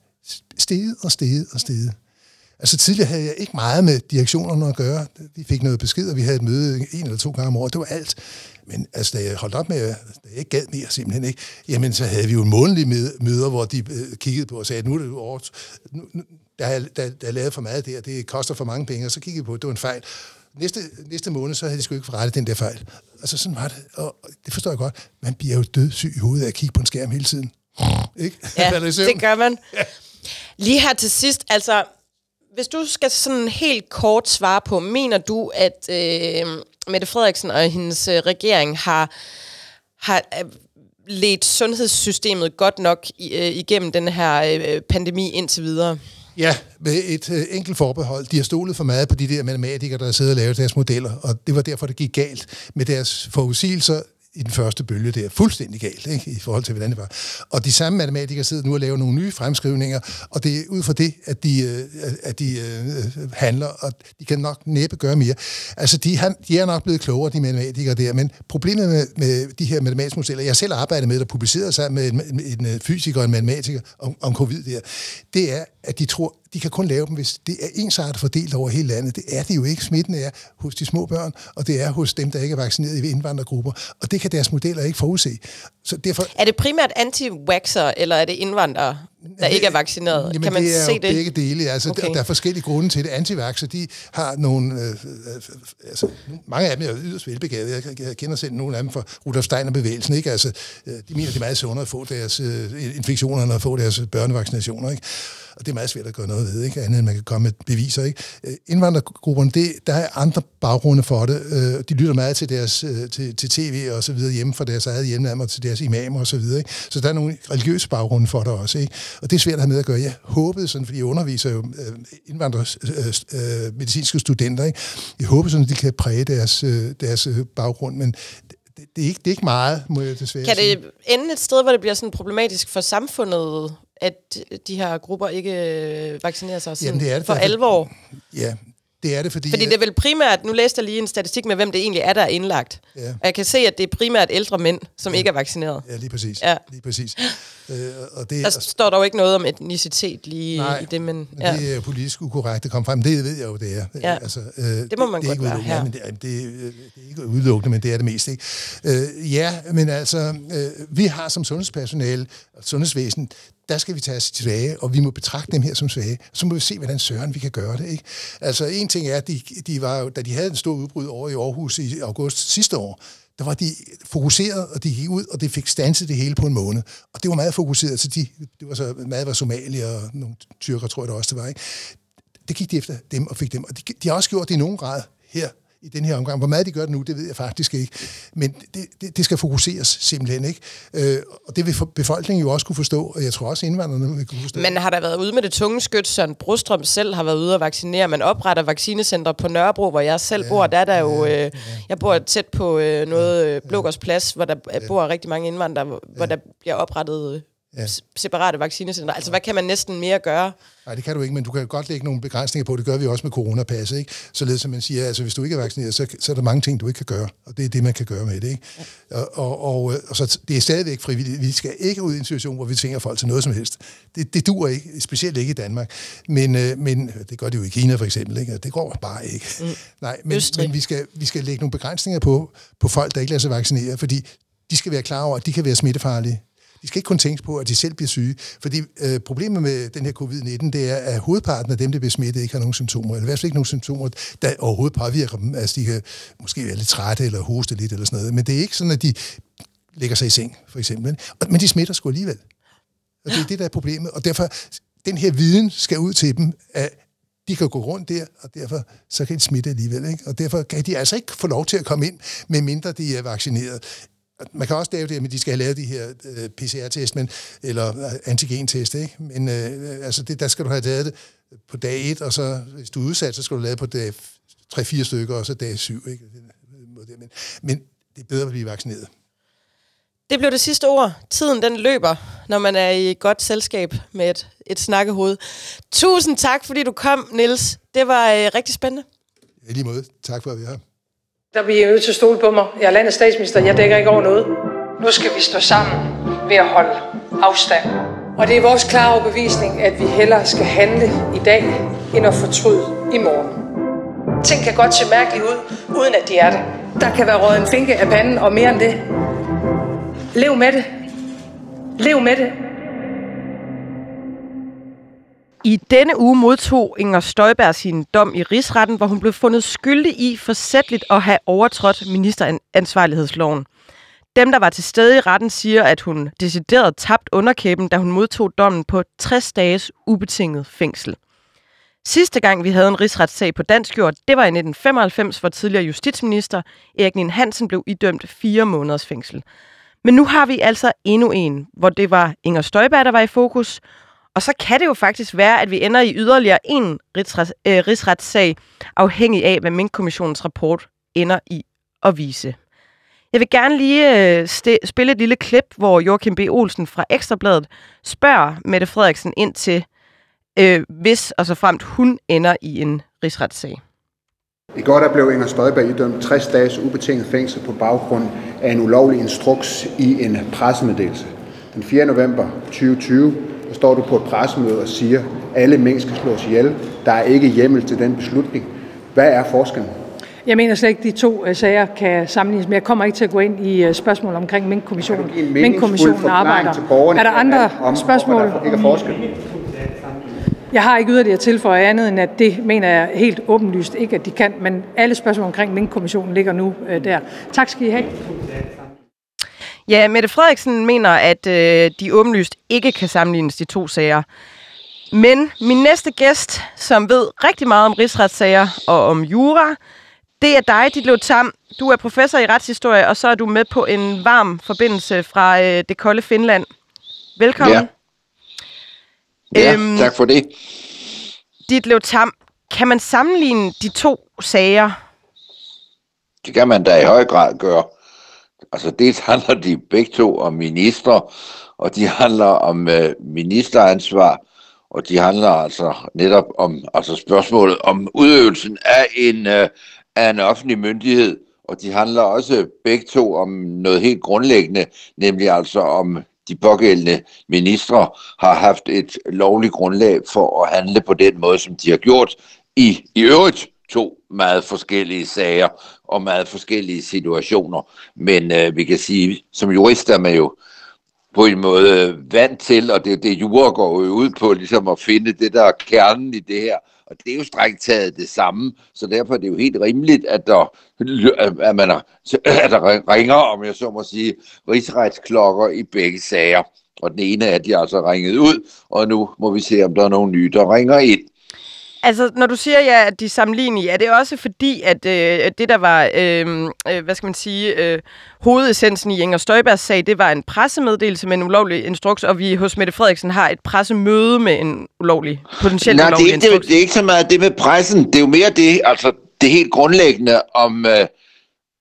steget og steget og steget. Altså tidligere havde jeg ikke meget med direktionerne at gøre. Vi fik noget besked, og vi havde et møde en eller to gange om året. Det var alt. Men altså, da jeg holdt op med, da jeg ikke gad mere simpelthen ikke, jamen så havde vi jo en månedlig møder, hvor de øh, kiggede på og sagde, nu er det over, nu, nu, der, er, der, der er lavet for meget der, det koster for mange penge, og så kiggede vi på, at det var en fejl. næste, næste måned, så havde de sgu ikke forrettet den der fejl. Altså sådan var det, og det forstår jeg godt. Man bliver jo dødssyg i hovedet af at kigge på en skærm hele tiden. Ikke? Ja, det gør man. Ja. Lige her til sidst, altså, hvis du skal sådan helt kort svare på, mener du, at øh, Mette Frederiksen og hendes øh, regering har, har øh, ledt sundhedssystemet godt nok øh, igennem den her øh, pandemi indtil videre? Ja, med et øh, enkelt forbehold. De har stolet for meget på de der matematikere, der sidder og laver deres modeller, og det var derfor, det gik galt med deres forudsigelser i den første bølge. der. fuldstændig galt ikke, i forhold til, hvordan det var. Og de samme matematikere sidder nu og laver nogle nye fremskrivninger, og det er ud fra det, at de, øh, at de øh, handler, og de kan nok næppe gøre mere. Altså, de, han, de er nok blevet klogere, de matematikere der, men problemet med, med de her matematiske modeller, jeg selv arbejdet med, der publicerer sig med en, en, en fysiker og en matematiker om, om covid der, det er, at de tror, de kan kun lave dem, hvis det er ensartet fordelt over hele landet. Det er det jo ikke. Smitten er hos de små børn, og det er hos dem, der ikke er vaccineret i indvandrergrupper. Og det kan deres modeller ikke forudse. Så derfor, Er det primært anti-vaxxer, eller er det indvandrere, der ikke er vaccineret? Jamen, kan man det er se jo det? begge dele. Altså, Okay. okay. Der er forskellige grunde til det. Antivaxer, de har nogle... Øh, øh, altså, mange af dem er yderst velbegavede. Jeg, jeg kender selv nogle af dem fra Rudolf Steiner-bevægelsen. Ikke? Altså, øh, de mener, det er meget sundere at få deres øh, infektioner, end at få deres børnevaccinationer. Ikke? Og det er meget svært at gøre noget ved, ikke? andet end man kan komme med beviser. Ikke? Øh, Indvandrergrupperne, det, der er andre baggrunde for det. Øh, De lytter meget til, deres, øh, til, til tv og så videre hjemme fra deres eget hjemland og til deres imamer og så videre. Ikke? Så der er nogle religiøse baggrunde for det også. Ikke? Og det er svært at have med at gøre. Jeg håbede sådan, fordi jeg underviser jo øh, indvandrere, øh, øh, medicinske studenter. Ikke? Jeg håber sådan, at de kan præge deres, deres baggrund, men det, det, er ikke, det er ikke meget, må jeg desværre Kan sige. det ende et sted, hvor det bliver sådan problematisk for samfundet, at de her grupper ikke øh, vaccinerer sig sådan Jamen, det er det for da. alvor? Ja, det er det, fordi... Fordi det er vel primært, nu læste jeg lige en statistik med, hvem det egentlig er, der er indlagt. Ja. Og jeg kan se, at det er primært ældre mænd, som ikke er vaccineret. Ja, lige præcis. Ja. Lige præcis. Øh, og det, Der står der jo ikke noget om etnicitet lige Nej, i det, men... Ja. det er politisk ukorrekt at komme frem. Det ved jeg jo, det er. Ja. Altså, øh, det må man det er godt ikke være her. Men det, er, det, det er ikke udelukkende, men det er det mest. Ikke? Øh, ja, men altså, øh, vi har som sundhedspersonale og sundhedsvæsen, der skal vi tage os tilbage, og vi må betragte dem her som svage. Så må vi se, hvordan søren vi kan gøre det. Ikke? Altså, en ting er, at de, de var, da de havde en stor udbrud over i Aarhus i august sidste år, der var de fokuseret, og de gik ud, og det fik stanset det hele på en måned. Og det var meget fokuseret, så de, det var så meget var Somalia og nogle tyrker, tror jeg det også, det var. Ikke? det gik de efter dem og fik dem. Og de, de har også gjort det i nogen grad her i den her omgang. Hvor meget de gør det nu, det ved jeg faktisk ikke. Men det, det, det skal fokuseres simpelthen, ikke? Øh, og det vil befolkningen jo også kunne forstå, og jeg tror også indvandrerne vil kunne forstå. Men har der været ude med det tunge skyt? Søren Brostrøm selv har været ude at vaccinere. Man opretter vaccinecentre på Nørrebro, hvor jeg selv bor. Der er der jo... Øh, jeg bor tæt på øh, noget øh, Blågårds Plads, hvor der ja. bor rigtig mange indvandrere, hvor, hvor der bliver oprettet øh, Ja. separate vaccinecentre. Altså, hvad kan man næsten mere gøre? Nej, det kan du ikke, men du kan godt lægge nogle begrænsninger på. Det gør vi også med coronapasset, ikke? Således som man siger, altså hvis du ikke er vaccineret, så, så er der mange ting, du ikke kan gøre. Og det er det, man kan gøre med det, ikke? Og, og, og, og så det er stadigvæk frivilligt. Vi skal ikke ud i en situation, hvor vi tvinger folk til noget som helst. Det, det duer ikke, specielt ikke i Danmark. Men, øh, men det gør det jo i Kina for eksempel, ikke? Det går bare ikke. Mm. Nej, men, Østrig. men vi, skal, vi skal lægge nogle begrænsninger på, på folk, der ikke lader sig vaccinere, fordi de skal være klar over, at de kan være smittefarlige. De skal ikke kun tænke på, at de selv bliver syge. Fordi øh, problemet med den her covid-19, det er, at hovedparten af dem, der bliver smittet, ikke har nogen symptomer. Eller i hvert fald ikke nogen symptomer, der overhovedet påvirker dem. Altså, de kan måske være lidt trætte eller hoste lidt eller sådan noget. Men det er ikke sådan, at de lægger sig i seng, for eksempel. Men de smitter sgu alligevel. Og det er det, der er problemet. Og derfor, den her viden skal ud til dem, at de kan gå rundt der, og derfor så kan de smitte alligevel. Ikke? Og derfor kan de altså ikke få lov til at komme ind, medmindre de er vaccineret. Man kan også lave det, men de skal have lavet de her øh, PCR-test, men, eller øh, antigen-test, ikke? Men øh, altså det, der skal du have lavet det på dag 1, og så hvis du er udsat, så skal du lave det på dag 3-4 stykker, og så dag 7, ikke? Men, men det er bedre at blive vaccineret. Det blev det sidste ord. Tiden den løber, når man er i godt selskab med et, et snakkehoved. Tusind tak, fordi du kom, Nils. Det var øh, rigtig spændende. I lige måde. Tak for, at vi er her. Der bliver I nødt til at stole på mig. Jeg er landets statsminister. Jeg dækker ikke over noget. Nu skal vi stå sammen ved at holde afstand. Og det er vores klare overbevisning, at vi hellere skal handle i dag, end at fortryde i morgen. Ting kan godt se mærkeligt ud, uden at de er det. Der kan være røget en finke af panden, og mere end det. Lev med det. Lev med det. I denne uge modtog Inger Støjberg sin dom i rigsretten, hvor hun blev fundet skyldig i forsætligt at have overtrådt ministeransvarlighedsloven. Dem, der var til stede i retten, siger, at hun decideret tabt underkæben, da hun modtog dommen på 60 dages ubetinget fængsel. Sidste gang, vi havde en rigsretssag på dansk jord, det var i 1995, hvor tidligere justitsminister Erik Nien Hansen blev idømt fire måneders fængsel. Men nu har vi altså endnu en, hvor det var Inger Støjberg, der var i fokus, og så kan det jo faktisk være, at vi ender i yderligere en rigsret, øh, rigsretssag, afhængig af, hvad Mink-kommissionens rapport ender i at vise. Jeg vil gerne lige øh, spille et lille klip, hvor Joachim B. Olsen fra Ekstrabladet spørger Mette Frederiksen ind til, øh, hvis og så fremt hun ender i en rigsretssag. I går der blev Inger Støjberg idømt 60 dages ubetinget fængsel på baggrund af en ulovlig instruks i en pressemeddelelse. Den 4. november 2020 står du på et pressemøde og siger, at alle mink skal slås ihjel. Der er ikke hjemmel til den beslutning. Hvad er forskellen? Jeg mener slet ikke, at de to uh, sager kan sammenlignes, men jeg kommer ikke til at gå ind i uh, spørgsmål omkring Mink-kommissionen. Mink-kommissionen arbejder. Er der andre om, spørgsmål? Der ikke er forskel? Jeg har ikke yderligere tilføje andet, end at det mener jeg helt åbenlyst ikke, at de kan, men alle spørgsmål omkring Mink-kommissionen ligger nu uh, der. Tak skal I have. Ja, Mette Frederiksen mener, at øh, de åbenlyst ikke kan sammenlignes de to sager. Men min næste gæst, som ved rigtig meget om rigsretssager og om jura, det er dig, Ditlev Tam. Du er professor i retshistorie, og så er du med på en varm forbindelse fra øh, det kolde Finland. Velkommen. Ja, ja øhm, tak for det. Ditlev Tam, kan man sammenligne de to sager? Det kan man da i høj grad gøre. Altså dels handler de begge to om minister, og de handler om øh, ministeransvar, og de handler altså netop om altså spørgsmålet om udøvelsen af en, øh, af en offentlig myndighed, og de handler også begge to om noget helt grundlæggende, nemlig altså om de pågældende ministre har haft et lovligt grundlag for at handle på den måde, som de har gjort i, i øvrigt to meget forskellige sager og meget forskellige situationer. Men øh, vi kan sige, som jurist er man jo på en måde øh, vant til, og det, det jura går jo ud på ligesom at finde det, der er kernen i det her. Og det er jo strengt taget det samme, så derfor er det jo helt rimeligt, at der, at man er, at der ringer, om jeg så må sige, rigsretsklokker i begge sager. Og den ene er de altså ringet ud, og nu må vi se, om der er nogen nye, der ringer ind. Altså, når du siger, ja, at de er sammenlignelige, er det også fordi, at øh, det, der var, øh, øh, hvad skal man sige, øh, hovedessensen i Inger Støjbergs sag, det var en pressemeddelelse med en ulovlig instruks, og vi hos Mette Frederiksen har et pressemøde med en ulovlig, potentielt Nej, ulovlig det er, ikke, instruks. Det, det er ikke så meget det med pressen, det er jo mere det, altså det helt grundlæggende om... Øh,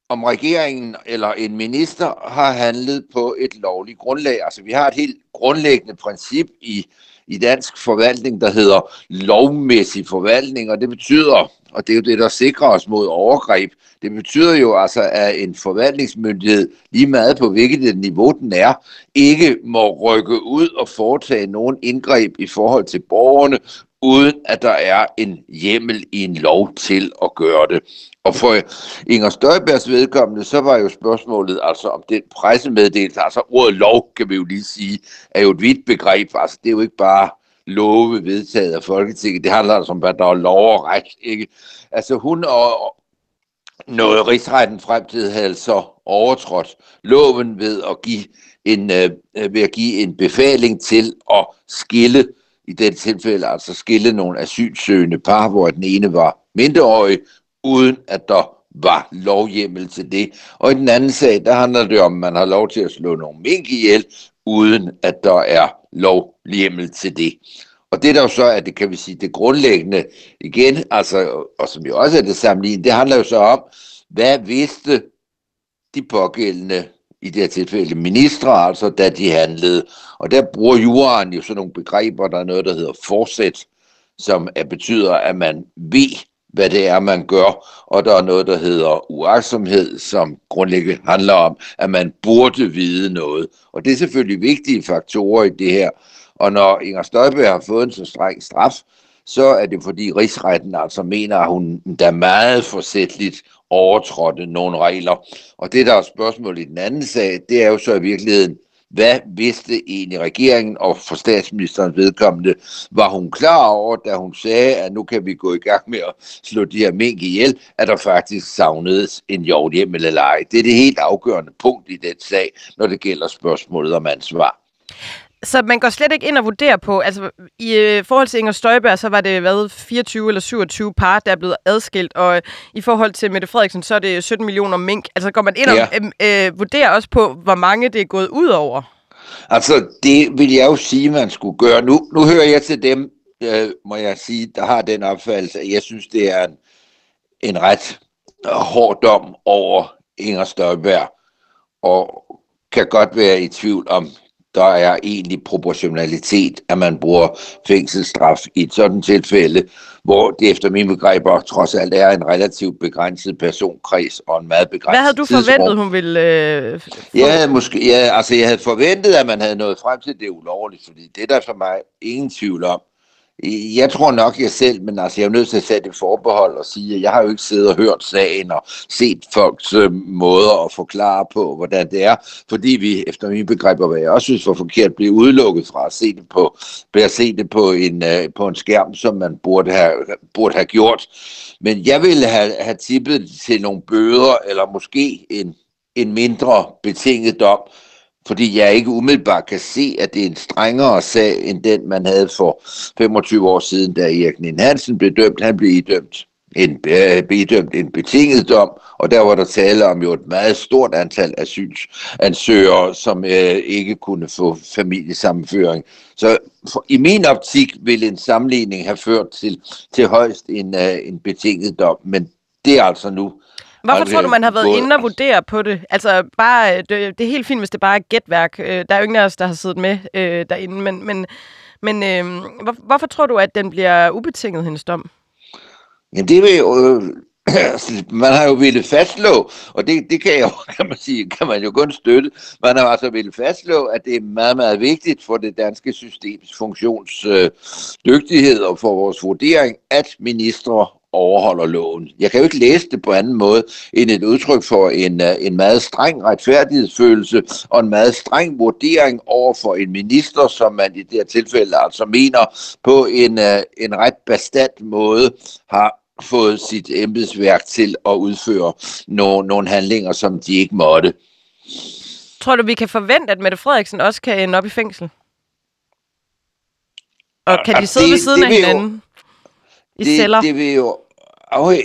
om regeringen eller en minister har handlet på et lovligt grundlag. Altså vi har et helt grundlæggende princip i i dansk forvaltning, der hedder lovmæssig forvaltning, og det betyder, og det er jo det, der sikrer os mod overgreb, det betyder jo altså, at en forvaltningsmyndighed, lige meget på hvilket niveau den er, ikke må rykke ud og foretage nogen indgreb i forhold til borgerne, uden at der er en hjemmel i en lov til at gøre det. Og for Inger Støjbergs vedkommende, så var jo spørgsmålet altså om den pressemeddelelse, altså ordet lov, kan vi jo lige sige, er jo et vidt begreb. Altså det er jo ikke bare love vedtaget af Folketinget, det handler altså om, hvad der er lov og ret, ikke? Altså hun og noget rigsretten fremtid havde så overtrådt loven ved at give en, øh, øh, ved at give en befaling til at skille i det tilfælde altså skille nogle asylsøgende par, hvor den ene var mindreårig, uden at der var lovhjemmel til det. Og i den anden sag, der handler det om, at man har lov til at slå nogle mink ihjel, uden at der er lovhjemmel til det. Og det der jo så er, det kan vi sige, det grundlæggende igen, altså, og som jo også er det sammenlignet, det handler jo så om, hvad vidste de pågældende, i det her tilfælde ministre, altså da de handlede. Og der bruger juraen jo sådan nogle begreber, der er noget, der hedder forsæt, som er, betyder, at man ved, hvad det er, man gør, og der er noget, der hedder uaksomhed, som grundlæggende handler om, at man burde vide noget. Og det er selvfølgelig vigtige faktorer i det her. Og når Inger Støjberg har fået en så streng straf, så er det fordi rigsretten altså mener, at hun da meget forsætteligt overtrådte nogle regler. Og det, der er spørgsmålet i den anden sag, det er jo så i virkeligheden, hvad vidste egentlig regeringen, og for statsministerens vedkommende, var hun klar over, da hun sagde, at nu kan vi gå i gang med at slå de her mink ihjel, at der faktisk savnedes en jordhjem eller ej. Det er det helt afgørende punkt i den sag, når det gælder spørgsmålet om ansvar. Så man går slet ikke ind og vurderer på, altså i øh, forhold til Inger Støjberg, så var det været 24 eller 27 par, der er blevet adskilt, og i forhold til Mette Frederiksen, så er det 17 millioner mink. Altså går man ind ja. og øh, øh, vurderer også på, hvor mange det er gået ud over? Altså det vil jeg jo sige, man skulle gøre. Nu, nu hører jeg til dem, øh, må jeg sige, der har den opfattelse, at jeg synes, det er en, en ret hård dom over Inger Støjberg, og kan godt være i tvivl om der er egentlig proportionalitet, at man bruger fængselsstraf i et sådan tilfælde, hvor det efter mine begreber trods alt er en relativt begrænset personkreds og en meget begrænset Hvad havde du forventet, hun ville øh, få? Havde, måske, ja, altså, jeg havde forventet, at man havde nået frem til det ulovligt, fordi det er der for mig ingen tvivl om. Jeg tror nok jeg selv, men altså, jeg er nødt til at sætte et forbehold og sige, at jeg har jo ikke siddet og hørt sagen og set folks øh, måder at forklare på, hvordan det er, fordi vi efter mine begreber, hvad jeg også synes var forkert, blev udelukket fra at se det på, at se det på en, øh, på en skærm, som man burde have, burde have gjort. Men jeg ville have, have tippet til nogle bøder, eller måske en, en mindre betinget dom, fordi jeg ikke umiddelbart kan se, at det er en strengere sag, end den, man havde for 25 år siden, da Erik Nien Hansen blev dømt. Han blev idømt en, øh, en betinget dom, og der var der tale om jo et meget stort antal asylansøgere, som øh, ikke kunne få familiesammenføring. Så for, i min optik ville en sammenligning have ført til, til højst en, øh, en betinget dom, men det er altså nu Hvorfor tror du, man har været inde og vurdere på det? Altså, bare, det, det er helt fint, hvis det bare er gætværk. Øh, der er jo ingen af os, der har siddet med øh, derinde, men, men, men øh, hvor, hvorfor tror du, at den bliver ubetinget, hendes dom? Jamen, det vil jo... Øh, man har jo ville fastslå, og det, det kan, jo, kan, man sige, kan man jo kun støtte, man har altså ville fastslå, at det er meget, meget vigtigt for det danske systems funktionsdygtighed øh, og for vores vurdering, at ministre overholder loven. Jeg kan jo ikke læse det på anden måde end et udtryk for en, øh, en meget streng retfærdighedsfølelse og en meget streng vurdering over for en minister, som man i det her tilfælde altså mener på en, øh, en ret bestandt måde har fået sit embedsværk til at udføre nogle, nogle handlinger, som de ikke måtte. Tror du, vi kan forvente, at Mette Frederiksen også kan ende op i fængsel? Og kan de sidde det, ved siden af hinanden? Jo, i det, celler? Det vil jo afhæ...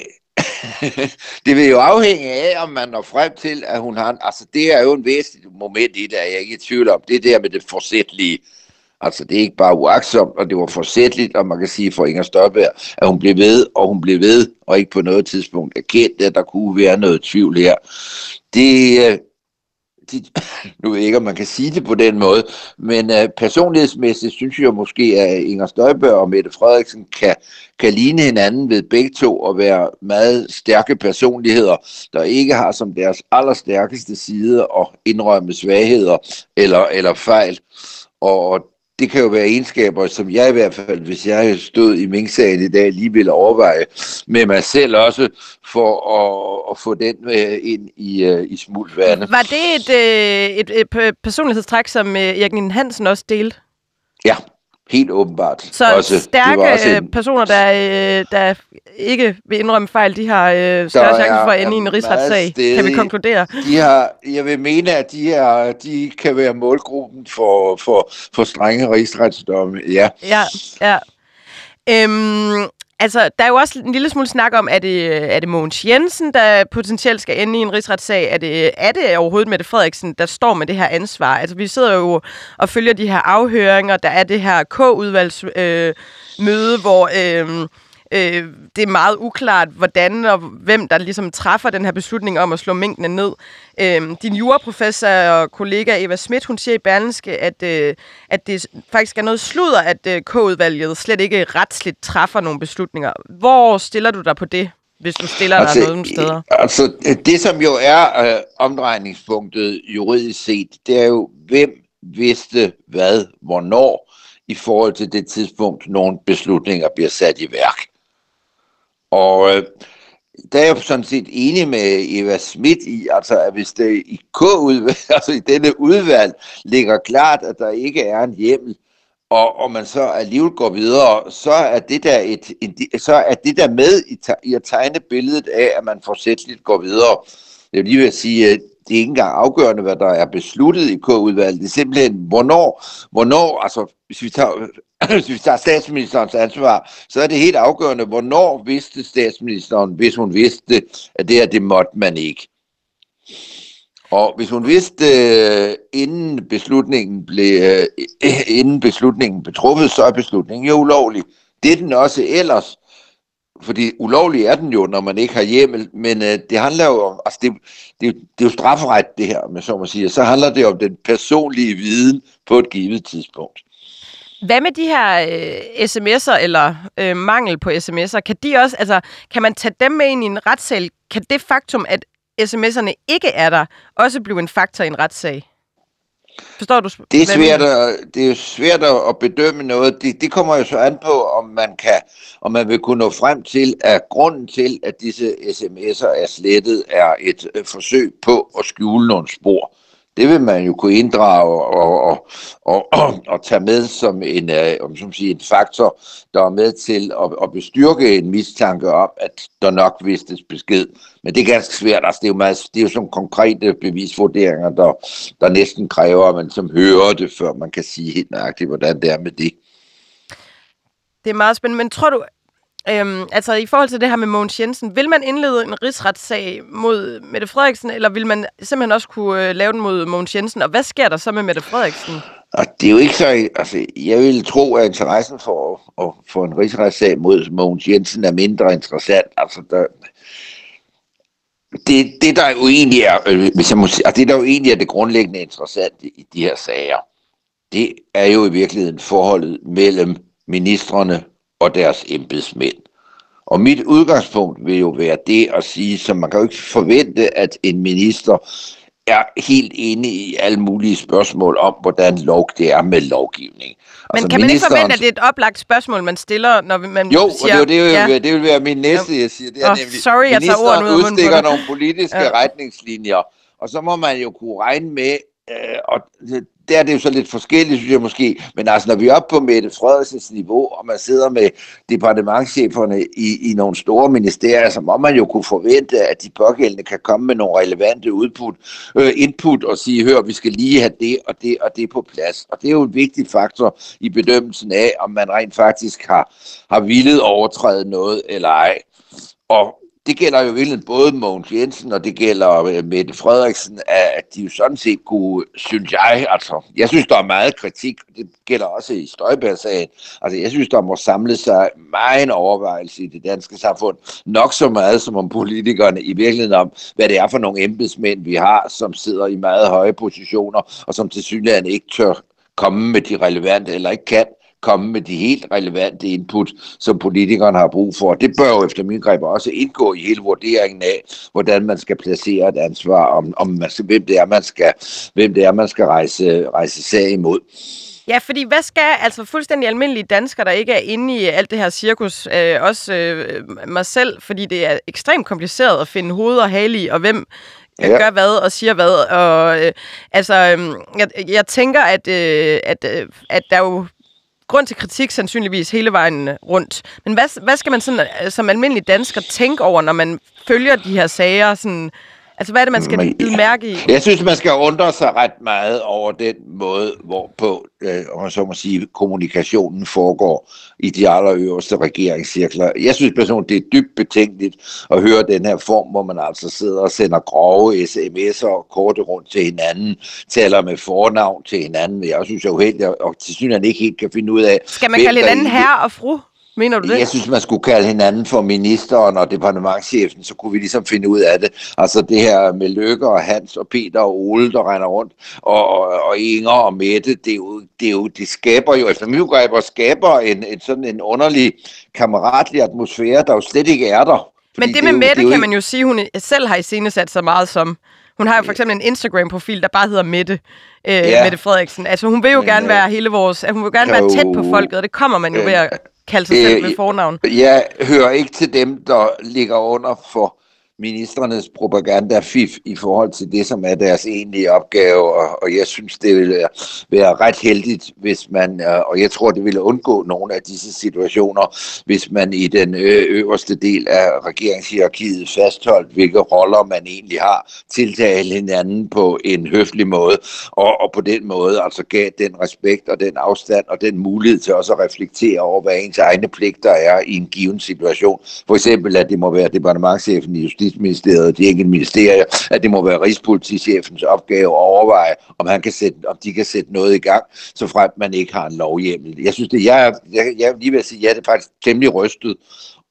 det vil jo afhænge af, om man når frem til, at hun har... En, altså, det er jo en væsentlig moment i det, jeg er ikke i tvivl om. Det der med det forsætlige. Altså, det er ikke bare uaksomt, og det var forsætligt, og man kan sige for Inger Støjberg, at hun blev ved, og hun blev ved, og ikke på noget tidspunkt erkendte, at der kunne være noget tvivl her. Det, øh, de, nu ved jeg ikke, om man kan sige det på den måde, men uh, personlighedsmæssigt synes jeg måske, at Inger Støjberg og Mette Frederiksen kan, kan ligne hinanden ved begge to og være meget stærke personligheder, der ikke har som deres allerstærkeste side at indrømme svagheder eller, eller fejl. Og, det kan jo være egenskaber, som jeg i hvert fald, hvis jeg stod i Mink-sagen i dag, lige ville overveje med mig selv også, for at, at få den uh, ind i, uh, i smult vande. Var det et, uh, et, et personlighedstræk, som Erik Hansen også delte? Ja, Helt åbenbart. Så også, stærke også en... personer, der, øh, der ikke vil indrømme fejl, de har øh, større chance for at ende i en rigsretssag, kan vi konkludere. De har, jeg vil mene, at de, er, de kan være målgruppen for, for, for strenge rigsretsdomme. Ja, ja. ja. Øhm, Altså, der er jo også en lille smule snak om, er det, er det Mogens Jensen, der potentielt skal ende i en rigsretssag? Er det, er det overhovedet Mette Frederiksen, der står med det her ansvar? Altså, vi sidder jo og følger de her afhøringer. Der er det her K-udvalgsmøde, øh, hvor... Øh, øh, det er meget uklart, hvordan og hvem, der ligesom træffer den her beslutning om at slå mængdene ned. Øh, din juraprofessor og kollega Eva Schmidt, hun siger i Berlingske, at, øh, at det faktisk er noget sludder, at øh, K-udvalget slet ikke retsligt træffer nogle beslutninger. Hvor stiller du dig på det? hvis du stiller altså, dig nogle steder? Altså, det som jo er øh, omdrejningspunktet juridisk set, det er jo, hvem vidste hvad, hvornår, i forhold til det tidspunkt, nogle beslutninger bliver sat i værk. Og øh, der er jeg sådan set enig med Eva Schmidt i, altså at hvis det i K-udvalg, altså i denne udvalg, ligger klart, at der ikke er en hjemmel, og, og man så alligevel går videre, så er det der, et, et, så er det der med i, i at tegne billedet af, at man forsætteligt går videre. Jeg vil lige vil sige, at det er ikke engang afgørende, hvad der er besluttet i K-udvalget. Det er simpelthen, hvornår, hvornår altså hvis vi, tager, hvis vi tager statsministerens ansvar, så er det helt afgørende, hvornår vidste statsministeren, hvis hun vidste, at det her, det måtte man ikke. Og hvis hun vidste, øh, inden beslutningen blev, øh, inden beslutningen blev truffet, så er beslutningen jo ulovlig. Det er den også ellers. Fordi ulovlig er den jo, når man ikke har hjemmel, men øh, det handler jo om, altså det, det, det er jo strafferet det her, med så må siger, Så handler det om den personlige viden på et givet tidspunkt. Hvad med de her øh, sms'er eller øh, mangel på sms'er? Kan de også, altså, kan man tage dem med ind i en retssag? Kan det faktum, at sms'erne ikke er der, også blive en faktor i en retssag? Forstår du? Det er svært, at, det er svært at bedømme noget. Det, det kommer jo så an på, om man kan, om man vil kunne nå frem til, at grunden til, at disse sms'er er slettet, er et øh, forsøg på at skjule nogle spor det vil man jo kunne inddrage og, og, og, og, og tage med som en, uh, om som siger, en faktor, der er med til at, at bestyrke en mistanke om, at der nok vistes besked. Men det er ganske svært. Altså, det, er jo meget, det er jo sådan konkrete bevisvurderinger, der, der næsten kræver, at man som hører det, før man kan sige helt nøjagtigt, hvordan det er med det. Det er meget spændende, men tror du, Øhm, altså i forhold til det her med Mogens Jensen, vil man indlede en rigsretssag mod Mette Frederiksen, eller vil man simpelthen også kunne øh, lave den mod Mogens Jensen? Og hvad sker der så med Mette Frederiksen? Og det er jo ikke så... Altså, jeg vil tro, at interessen for at, at få en rigsretssag mod Mogens Jensen er mindre interessant. Altså, der, det, det, der jo egentlig er, øh, hvis jeg må sige, altså, det, der jo egentlig er det grundlæggende interessante i de her sager, det er jo i virkeligheden forholdet mellem ministerne og deres embedsmænd. Og mit udgangspunkt vil jo være det at sige, så man kan jo ikke forvente, at en minister er helt inde i alle mulige spørgsmål om, hvordan lov det er med lovgivning. Men altså, kan man ikke forvente, at det er et oplagt spørgsmål, man stiller, når man jo, siger... Jo, det, det, ja. det vil være min næste, jeg siger. Det er oh, nemlig, sorry, jeg tager ordene ud udstikker nogle politiske ja. retningslinjer, og så må man jo kunne regne med, øh, og der er det jo så lidt forskelligt, synes jeg måske. Men altså, når vi er oppe på Mette Frederiksens niveau, og man sidder med departementcheferne i, i nogle store ministerier, så må man jo kunne forvente, at de pågældende kan komme med nogle relevante udput, øh, input og sige, hør, vi skal lige have det og det og det på plads. Og det er jo en vigtig faktor i bedømmelsen af, om man rent faktisk har, har villet overtræde noget eller ej. Og det gælder jo virkelig både Mogens Jensen, og det gælder øh, Mette Frederiksen, at de jo sådan set kunne, synes jeg, altså, jeg synes, der er meget kritik, det gælder også i Støjberg-sagen. Altså, jeg synes, der må samle sig meget en overvejelse i det danske samfund, nok så meget som om politikerne i virkeligheden om, hvad det er for nogle embedsmænd, vi har, som sidder i meget høje positioner, og som til synligheden ikke tør komme med de relevante, eller ikke kan komme med de helt relevante input, som politikerne har brug for. Det bør jo efter min greb også indgå i hele vurderingen af, hvordan man skal placere et ansvar, om, om man skal, hvem det er, man skal, hvem det er, man skal rejse, rejse sag imod. Ja, fordi hvad skal altså fuldstændig almindelige danskere, der ikke er inde i alt det her cirkus, øh, også øh, mig selv, fordi det er ekstremt kompliceret at finde hoved og hale i, og hvem ja. gør hvad og siger hvad. Og øh, altså, øh, jeg, jeg tænker, at, øh, at, øh, at der jo grund til kritik sandsynligvis hele vejen øh, rundt. Men hvad, hvad skal man sådan, øh, som almindelig dansker tænke over, når man følger de her sager? Sådan, altså, hvad er det, man skal Men, mærke i? Jeg synes, man skal undre sig ret meget over den måde, hvorpå øh, om man så må sige, kommunikationen foregår i de allerøverste regeringscirkler. Jeg synes personligt, det er dybt betænkeligt at høre den her form, hvor man altså sidder og sender grove sms'er og korte rundt til hinanden, taler med fornavn til hinanden. Jeg synes jo helt, og til synes, ikke helt kan finde ud af... Skal man kalde hinanden herre og fru? Mener du det? Jeg synes, man skulle kalde hinanden for ministeren og departementchefen, så kunne vi ligesom finde ud af det. Altså det her med Løkke og Hans og Peter og Ole, der render rundt, og, og, og Inger og Mette, det, er jo, det, er jo, det skaber jo, efter min skaber en, en sådan en underlig kammeratlig atmosfære, der jo slet ikke er der. Men det, det med jo, Mette det kan man jo sige, hun selv har i sat så meget som. Hun har jo for eksempel en Instagram-profil, der bare hedder Mette, øh, ja. Mette Frederiksen. Altså hun vil jo Men, gerne øh, være hele vores... Hun vil gerne være tæt på folket, og det kommer man jo ved at kalde sig selv med fornavn. Jeg hører ikke til dem, der ligger under for ministerernes propaganda-fif i forhold til det, som er deres egentlige opgave, og, og jeg synes, det ville være, ret heldigt, hvis man, øh, og jeg tror, det ville undgå nogle af disse situationer, hvis man i den øh, øverste del af regeringshierarkiet fastholdt, hvilke roller man egentlig har, tiltale hinanden på en høflig måde, og, og på den måde altså gav den respekt og den afstand og den mulighed til også at reflektere over, hvad ens egne pligter er i en given situation. For eksempel, at det må være departementchefen i Justitsministeriet, de enkelte ministerier, at det må være Rigspolitichefens opgave at overveje, om, han kan sætte, om de kan sætte noget i gang, så frem man ikke har en lovhjemmel. Jeg synes, det, jeg, jeg, jeg lige vil sige, ja, det er faktisk temmelig rystet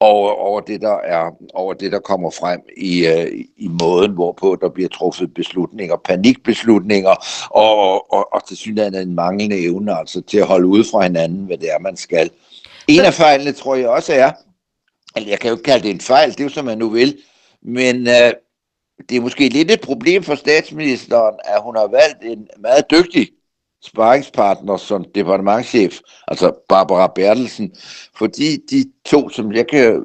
over, over, det, der er, over det, der kommer frem i, uh, i måden, hvorpå der bliver truffet beslutninger, panikbeslutninger, og, og, og til synligheden en manglende evne altså, til at holde ud fra hinanden, hvad det er, man skal. En af fejlene, tror jeg også er, eller jeg kan jo ikke kalde det en fejl, det er jo som man nu vil, men øh, det er måske lidt et problem for statsministeren, at hun har valgt en meget dygtig sparringspartner som departementchef, altså Barbara Bertelsen, fordi de to, som jeg kan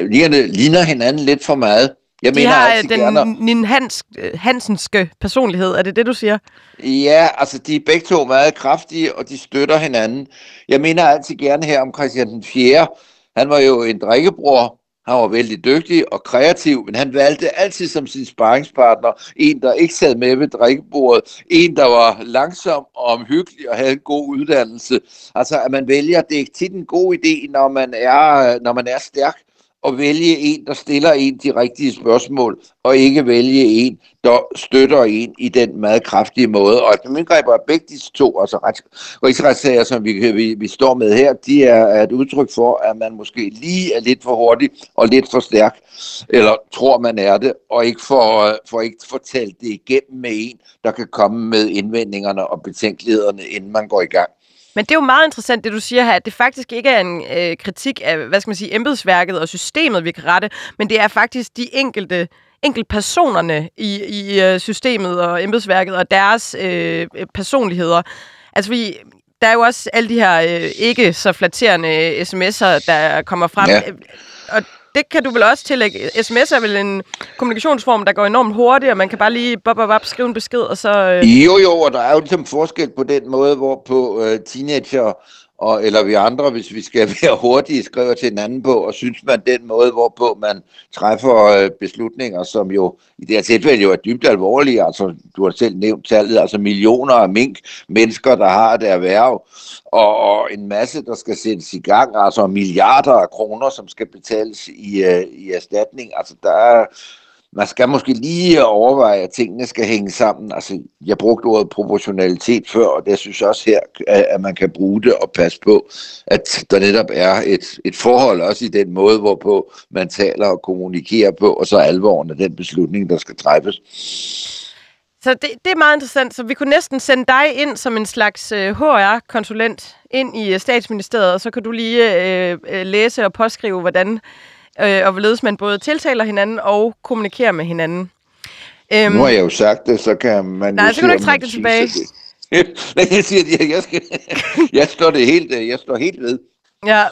ligner, ligner hinanden lidt for meget. Jeg de mener har øh, den gerne... Nin Hans, øh, Hansenske personlighed, er det det, du siger? Ja, altså de er begge to meget kraftige, og de støtter hinanden. Jeg mener altid gerne her om Christian den 4. Han var jo en drikkebror, han var vældig dygtig og kreativ, men han valgte altid som sin sparringspartner en, der ikke sad med ved drikkebordet, en, der var langsom og omhyggelig og havde en god uddannelse. Altså, at man vælger, det er ikke tit en god idé, når man er, når man er stærk, at vælge en, der stiller en de rigtige spørgsmål, og ikke vælge en, der støtter en i den meget kraftige måde. Og de indgreber er begge de to, altså rigsretssager, som vi, vi, vi står med her, de er, er et udtryk for, at man måske lige er lidt for hurtig og lidt for stærk, eller tror man er det, og ikke for, for ikke fortalt det igennem med en, der kan komme med indvendingerne og betænkelighederne, inden man går i gang. Men det er jo meget interessant, det du siger her, at det faktisk ikke er en øh, kritik af, hvad skal man sige, embedsværket og systemet, vi kan rette, men det er faktisk de enkelte enkelt personerne i, i øh, systemet og embedsværket og deres øh, personligheder. Altså, vi, der er jo også alle de her øh, ikke så flatterende sms'er, der kommer frem. Ja. Og det kan du vel også tillægge. SMS er vel en kommunikationsform, der går enormt hurtigt, og man kan bare lige bop, bop, bop, skrive en besked, og så... Øh... Jo, jo, og der er jo ligesom forskel på den måde, hvorpå øh, teenager og, eller vi andre, hvis vi skal være hurtige, skriver til en anden på, og synes man den måde, hvorpå man træffer øh, beslutninger, som jo i det her tilfælde jo er dybt alvorlige, altså du har selv nævnt tallet, altså millioner af mink, mennesker, der har det erhverv, og, og en masse, der skal sættes i gang, altså milliarder af kroner, som skal betales i, øh, i erstatning, altså der er man skal måske lige overveje, at tingene skal hænge sammen. Altså, jeg brugte ordet proportionalitet før, og det synes jeg også her, at man kan bruge det og passe på, at der netop er et, et forhold også i den måde, hvorpå man taler og kommunikerer på, og så alvoren af den beslutning, der skal træffes. Så det, det er meget interessant. Så vi kunne næsten sende dig ind som en slags øh, HR-konsulent ind i øh, statsministeriet, og så kan du lige øh, øh læse og påskrive, hvordan øh, og hvorledes man både tiltaler hinanden og kommunikerer med hinanden. Øhm, nu har jeg jo sagt det, så kan man Nej, så kan du ikke trække det tilbage. jeg siger, at jeg, skal, jeg, står det helt, jeg står helt ved. Ja,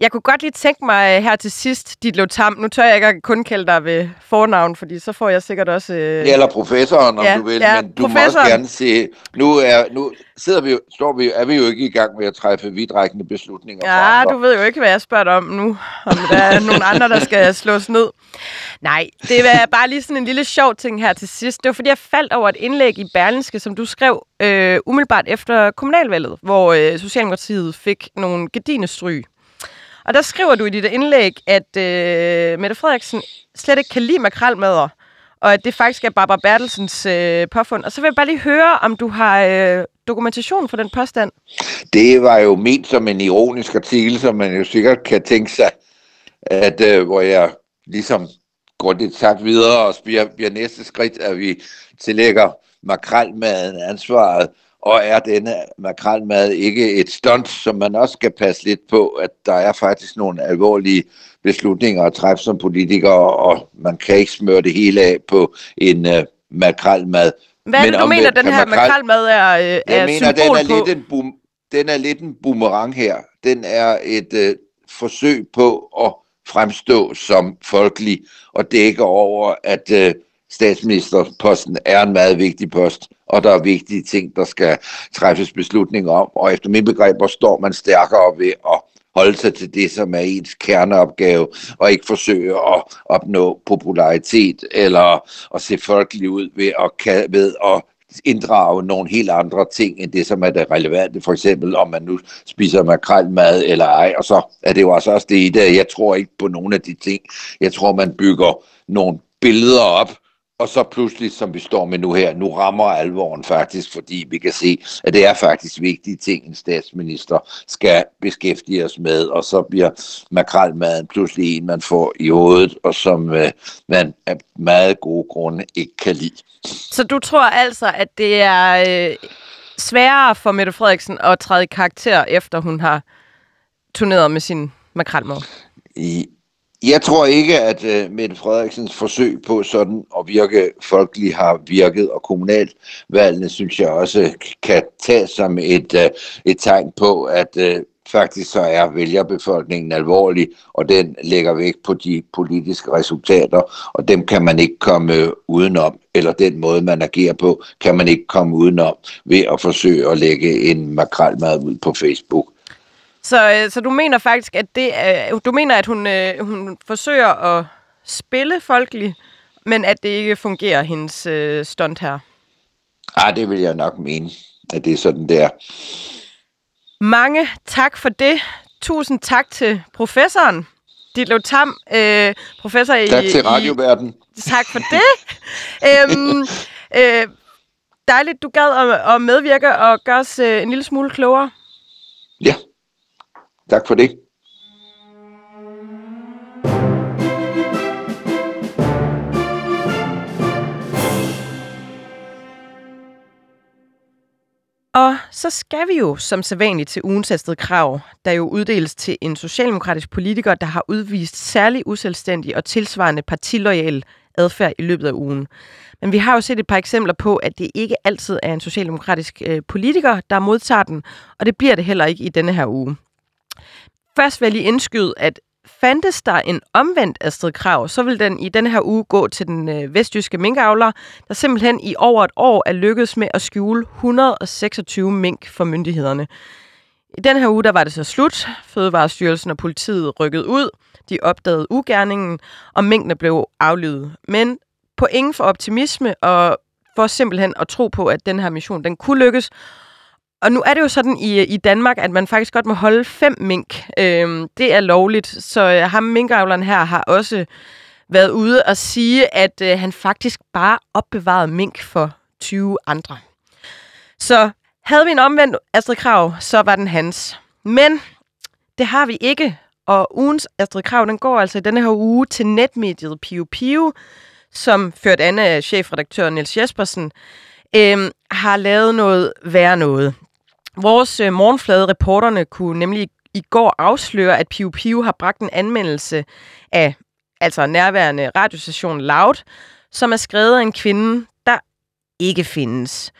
jeg kunne godt lige tænke mig øh, her til sidst, dit Tam. Nu tør jeg ikke kun kalde dig ved fornavn, fordi så får jeg sikkert også... Øh... Eller professoren, om ja, du vil. Ja, men du professoren. må også gerne se... Nu, er, nu sidder vi, står vi, er vi jo ikke i gang med at træffe vidtrækkende beslutninger. Ja, du ved jo ikke, hvad jeg spørger om nu. Om der er nogle andre, der skal slås ned. Nej, det er bare lige sådan en lille sjov ting her til sidst. Det var fordi, jeg faldt over et indlæg i Berlinske, som du skrev øh, umiddelbart efter kommunalvalget, hvor øh, Socialdemokratiet fik nogle gedine stryg. Og der skriver du i dit indlæg, at øh, Mette Frederiksen slet ikke kan lide makralmadder, og at det faktisk er Barbara Bertelsens øh, påfund. Og så vil jeg bare lige høre, om du har øh, dokumentation for den påstand. Det var jo ment som en ironisk artikel, som man jo sikkert kan tænke sig, at øh, hvor jeg ligesom går lidt sagt videre, og bliver, bliver næste skridt, at vi tillægger makralmaden ansvaret og er denne makralmad ikke et stunt, som man også skal passe lidt på, at der er faktisk nogle alvorlige beslutninger at træffe som politiker, og man kan ikke smøre det hele af på en uh, makralmad. Hvad er det, Men du mener, den her makrel, makralmad er, uh, er mener, symbol den er på? lidt en bum, den er lidt en boomerang her. Den er et øh, forsøg på at fremstå som folkelig og dække over, at øh, statsministerposten er en meget vigtig post, og der er vigtige ting, der skal træffes beslutninger om. Og efter min begreber står man stærkere ved at holde sig til det, som er ens kerneopgave, og ikke forsøge at opnå popularitet eller at se folkelig ud ved at, ved at inddrage nogle helt andre ting, end det, som er det relevante. For eksempel, om man nu spiser makrelmad eller ej, og så er det jo altså også det i det. Jeg tror ikke på nogen af de ting. Jeg tror, man bygger nogle billeder op, og så pludselig, som vi står med nu her, nu rammer alvoren faktisk, fordi vi kan se, at det er faktisk vigtige ting, en statsminister skal beskæftige os med, og så bliver makralmaden pludselig en, man får i hovedet, og som øh, man af meget gode grunde ikke kan lide. Så du tror altså, at det er øh, sværere for Mette Frederiksen at træde i karakter, efter hun har turneret med sin makralmad? I, jeg tror ikke, at uh, Mette Frederiksens forsøg på sådan at virke folkelig har virket, og kommunalvalgene synes jeg også kan tages som et, uh, et tegn på, at uh, faktisk så er vælgerbefolkningen alvorlig, og den lægger vægt på de politiske resultater, og dem kan man ikke komme udenom, eller den måde, man agerer på, kan man ikke komme udenom ved at forsøge at lægge en makralmad ud på Facebook. Så, øh, så du mener faktisk, at det er, du mener, at hun, øh, hun forsøger at spille folkelig, men at det ikke fungerer, hendes øh, stunt her? Ah, det vil jeg nok mene, at det er sådan, der. Mange tak for det. Tusind tak til professoren, Ditlev Tam, øh, professor tak i... Tak til radioverden. I, tak for det. øhm, øh, dejligt, du gad at, at medvirke og gøre os øh, en lille smule klogere. Ja. Tak for det. Og så skal vi jo som sædvanligt til ugens Krav, der jo uddeles til en socialdemokratisk politiker, der har udvist særlig uselvstændig og tilsvarende partilojal adfærd i løbet af ugen. Men vi har jo set et par eksempler på, at det ikke altid er en socialdemokratisk øh, politiker, der modtager den, og det bliver det heller ikke i denne her uge. Først vil jeg lige indskyde, at fandtes der en omvendt Astrid Krav, så vil den i denne her uge gå til den øh, vestjyske minkavler, der simpelthen i over et år er lykkedes med at skjule 126 mink for myndighederne. I den her uge der var det så slut. Fødevarestyrelsen og politiet rykkede ud. De opdagede ugerningen, og minkene blev aflydet. Men på ingen for optimisme og for simpelthen at tro på, at den her mission den kunne lykkes, og nu er det jo sådan i, i Danmark, at man faktisk godt må holde fem mink. Øhm, det er lovligt, så øh, ham minkavleren her har også været ude og sige, at øh, han faktisk bare opbevarede mink for 20 andre. Så havde vi en omvendt Astrid Krav, så var den hans. Men det har vi ikke, og ugens Astrid Krav, den går altså i denne her uge til netmediet Pio Pio, som ført an af chefredaktør Niels Jespersen, øh, har lavet noget værre noget. Vores øh, morgenflade reporterne kunne nemlig i går afsløre, at Piu Piu har bragt en anmeldelse af altså nærværende radiostation Loud, som er skrevet af en kvinde, der ikke findes.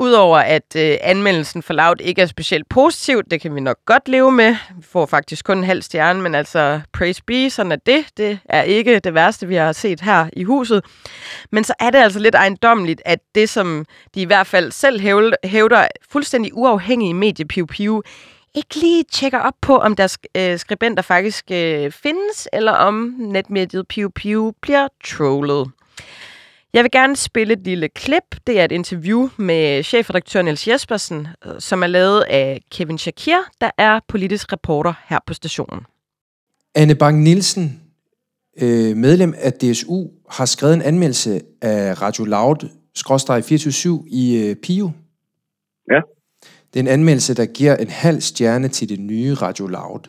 Udover at øh, anmeldelsen for Loud ikke er specielt positiv, det kan vi nok godt leve med. Vi får faktisk kun en halv stjerne, men altså praise be, sådan er det. Det er ikke det værste, vi har set her i huset. Men så er det altså lidt ejendommeligt, at det, som de i hvert fald selv hævder, hævder fuldstændig uafhængige medie Piu Piu, ikke lige tjekker op på, om deres øh, skribenter faktisk øh, findes, eller om netmediet Piu Piu bliver trollet. Jeg vil gerne spille et lille klip. Det er et interview med chefredaktør Niels Jespersen, øh, som er lavet af Kevin Shakir, der er politisk reporter her på stationen. Anne Bang Nielsen, øh, medlem af DSU, har skrevet en anmeldelse af Radio Loud, skråstrej 24 i øh, Pio. Ja. Det er en anmeldelse, der giver en halv stjerne til det nye Radio Loud.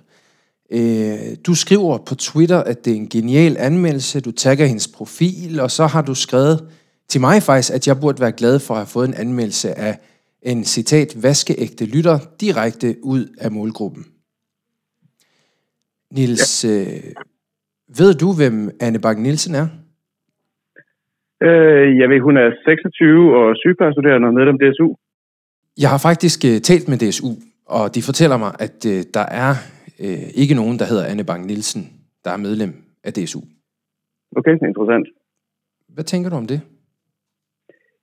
Øh, du skriver på Twitter, at det er en genial anmeldelse. Du tagger hendes profil, og så har du skrevet til mig faktisk, at jeg burde være glad for at have fået en anmeldelse af en citat vaskeægte lytter direkte ud af målgruppen. Nils, ja. øh, ved du, hvem Anne Bak Nielsen er? Øh, jeg ved, hun er 26 og sygeplejestuderende og medlem DSU. Jeg har faktisk uh, talt med DSU, Og de fortæller mig, at øh, der er øh, ikke nogen, der hedder Anne Bang Nielsen, der er medlem af DSU. Okay, interessant. Hvad tænker du om det?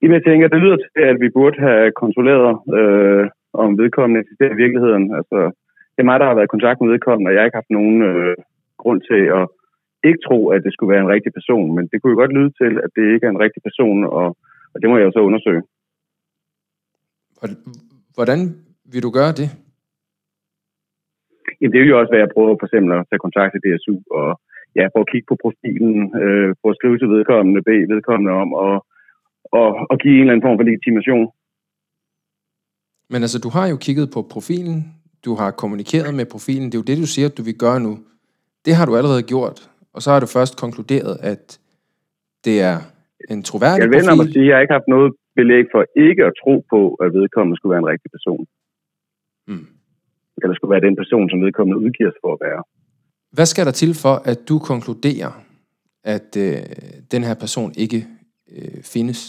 Jamen, jeg tænker, det lyder til, at vi burde have kontrolleret, øh, om vedkommende eksisterer i virkeligheden. Altså, det er mig, der har været i kontakt med vedkommende, og jeg har ikke haft nogen øh, grund til at ikke tro, at det skulle være en rigtig person. Men det kunne jo godt lyde til, at det ikke er en rigtig person, og, og det må jeg jo så undersøge. Hvordan vil du gøre det? Jamen, det vil jo også være at prøve for eksempel at tage kontakt til DSU og ja, prøve at kigge på profilen, øh, prøve at skrive til vedkommende, bede vedkommende om at og, og give en eller anden form for legitimation. Men altså, du har jo kigget på profilen, du har kommunikeret med profilen, det er jo det, du siger, at du vil gøre nu. Det har du allerede gjort, og så har du først konkluderet, at det er en troværdig jeg profil. Jeg vil at sige, at jeg ikke har haft noget belæg for ikke at tro på, at vedkommende skulle være en rigtig person. Eller skulle være den person, som vedkommende udgiver sig for at være. Hvad skal der til for, at du konkluderer, at øh, den her person ikke øh, findes?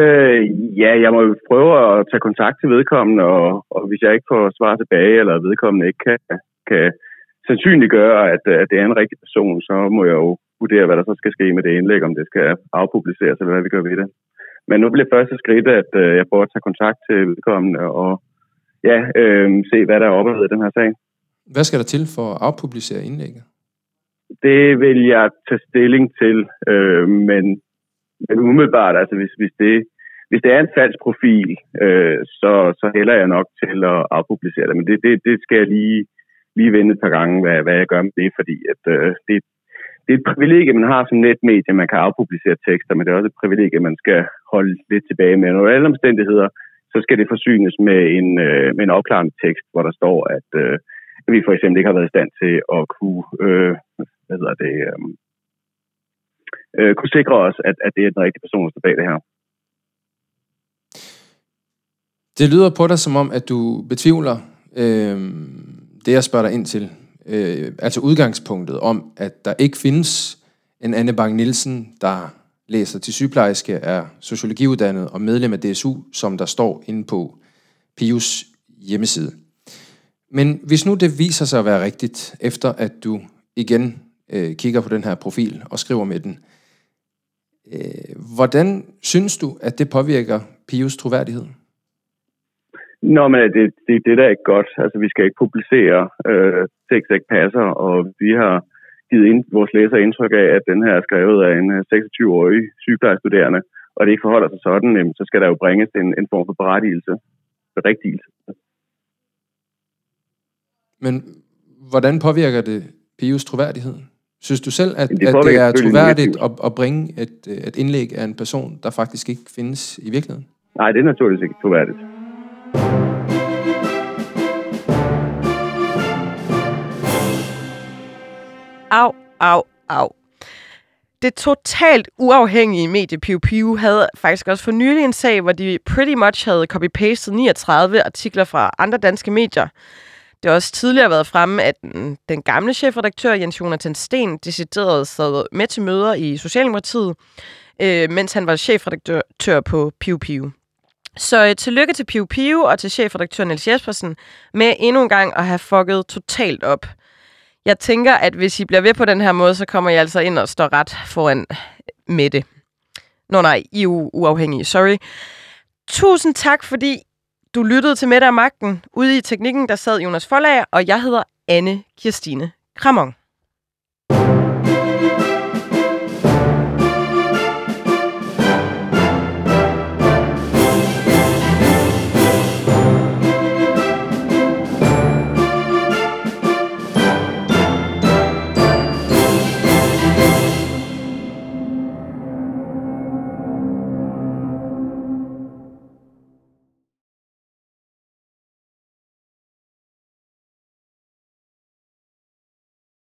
Øh, ja, jeg må jo prøve at tage kontakt til vedkommende, og, og hvis jeg ikke får svar tilbage, eller vedkommende ikke kan, kan sandsynliggøre, at, at det er en rigtig person, så må jeg jo vurdere, hvad der så skal ske med det indlæg, om det skal afpubliceres, eller hvad vi gør ved det. Men nu bliver første skridt, at øh, jeg prøver at tage kontakt til vedkommende, og ja, øh, se, hvad der er oppe i den her sag. Hvad skal der til for at afpublicere indlægget? Det vil jeg tage stilling til, øh, men, men umiddelbart, altså hvis, hvis, det, hvis det er en falsk profil, øh, så, så hælder jeg nok til at afpublicere det. Men det, det, det skal jeg lige, lige vende et par gange, hvad, hvad jeg gør med det, fordi at, øh, det, det er et privilegie, man har som netmedie, man kan afpublicere tekster, men det er også et privilegie, man skal holde lidt tilbage med. Når alle omstændigheder, så skal det forsynes med en, øh, med en afklarende tekst, hvor der står, at øh, vi for eksempel ikke har været i stand til at kunne, øh, hvad hedder det, øh, øh kunne sikre os, at, at det er den rigtige person, der står bag det her. Det lyder på dig som om, at du betvivler øh, det, jeg spørger dig ind til. Øh, altså udgangspunktet om, at der ikke findes en Anne Bang Nielsen, der læser til sygeplejerske, er sociologiuddannet og medlem af DSU, som der står inde på Pius hjemmeside. Men hvis nu det viser sig at være rigtigt, efter at du igen øh, kigger på den her profil og skriver med den, øh, hvordan synes du, at det påvirker Pius troværdighed? Nå, men det, det, det der er ikke godt. Altså, vi skal ikke publicere øh, tekst, ikke passer, og vi har givet ind, vores læser indtryk af, at den her er skrevet af en 26-årig øh, sygeplejestuderende, og det ikke forholder sig sådan, så skal der jo bringes en, en form for berettigelse, berigtigelse. Men hvordan påvirker det Pius troværdighed? Synes du selv, at det, at det er troværdigt at, at bringe et, et indlæg af en person, der faktisk ikke findes i virkeligheden? Nej, det er naturligvis ikke troværdigt. Au, au, au. Det totalt uafhængige medie Pew Pew havde faktisk også for nylig en sag, hvor de pretty much havde copy-pastet 39 artikler fra andre danske medier. Det har også tidligere været fremme, at den, den gamle chefredaktør Jens Jonathan Sten decideret sad med til møder i Socialdemokratiet, øh, mens han var chefredaktør på Pew Pew. Så øh, tillykke til Pew Pew og til chefredaktør Niels Jespersen med endnu en gang at have fucket totalt op. Jeg tænker, at hvis I bliver ved på den her måde, så kommer I altså ind og står ret foran med det. Nå nej, I er uafhængige, sorry. Tusind tak, fordi du lyttede til Mette og Magten. Ude i teknikken, der sad Jonas Forlager, og jeg hedder Anne Kirstine Kramon.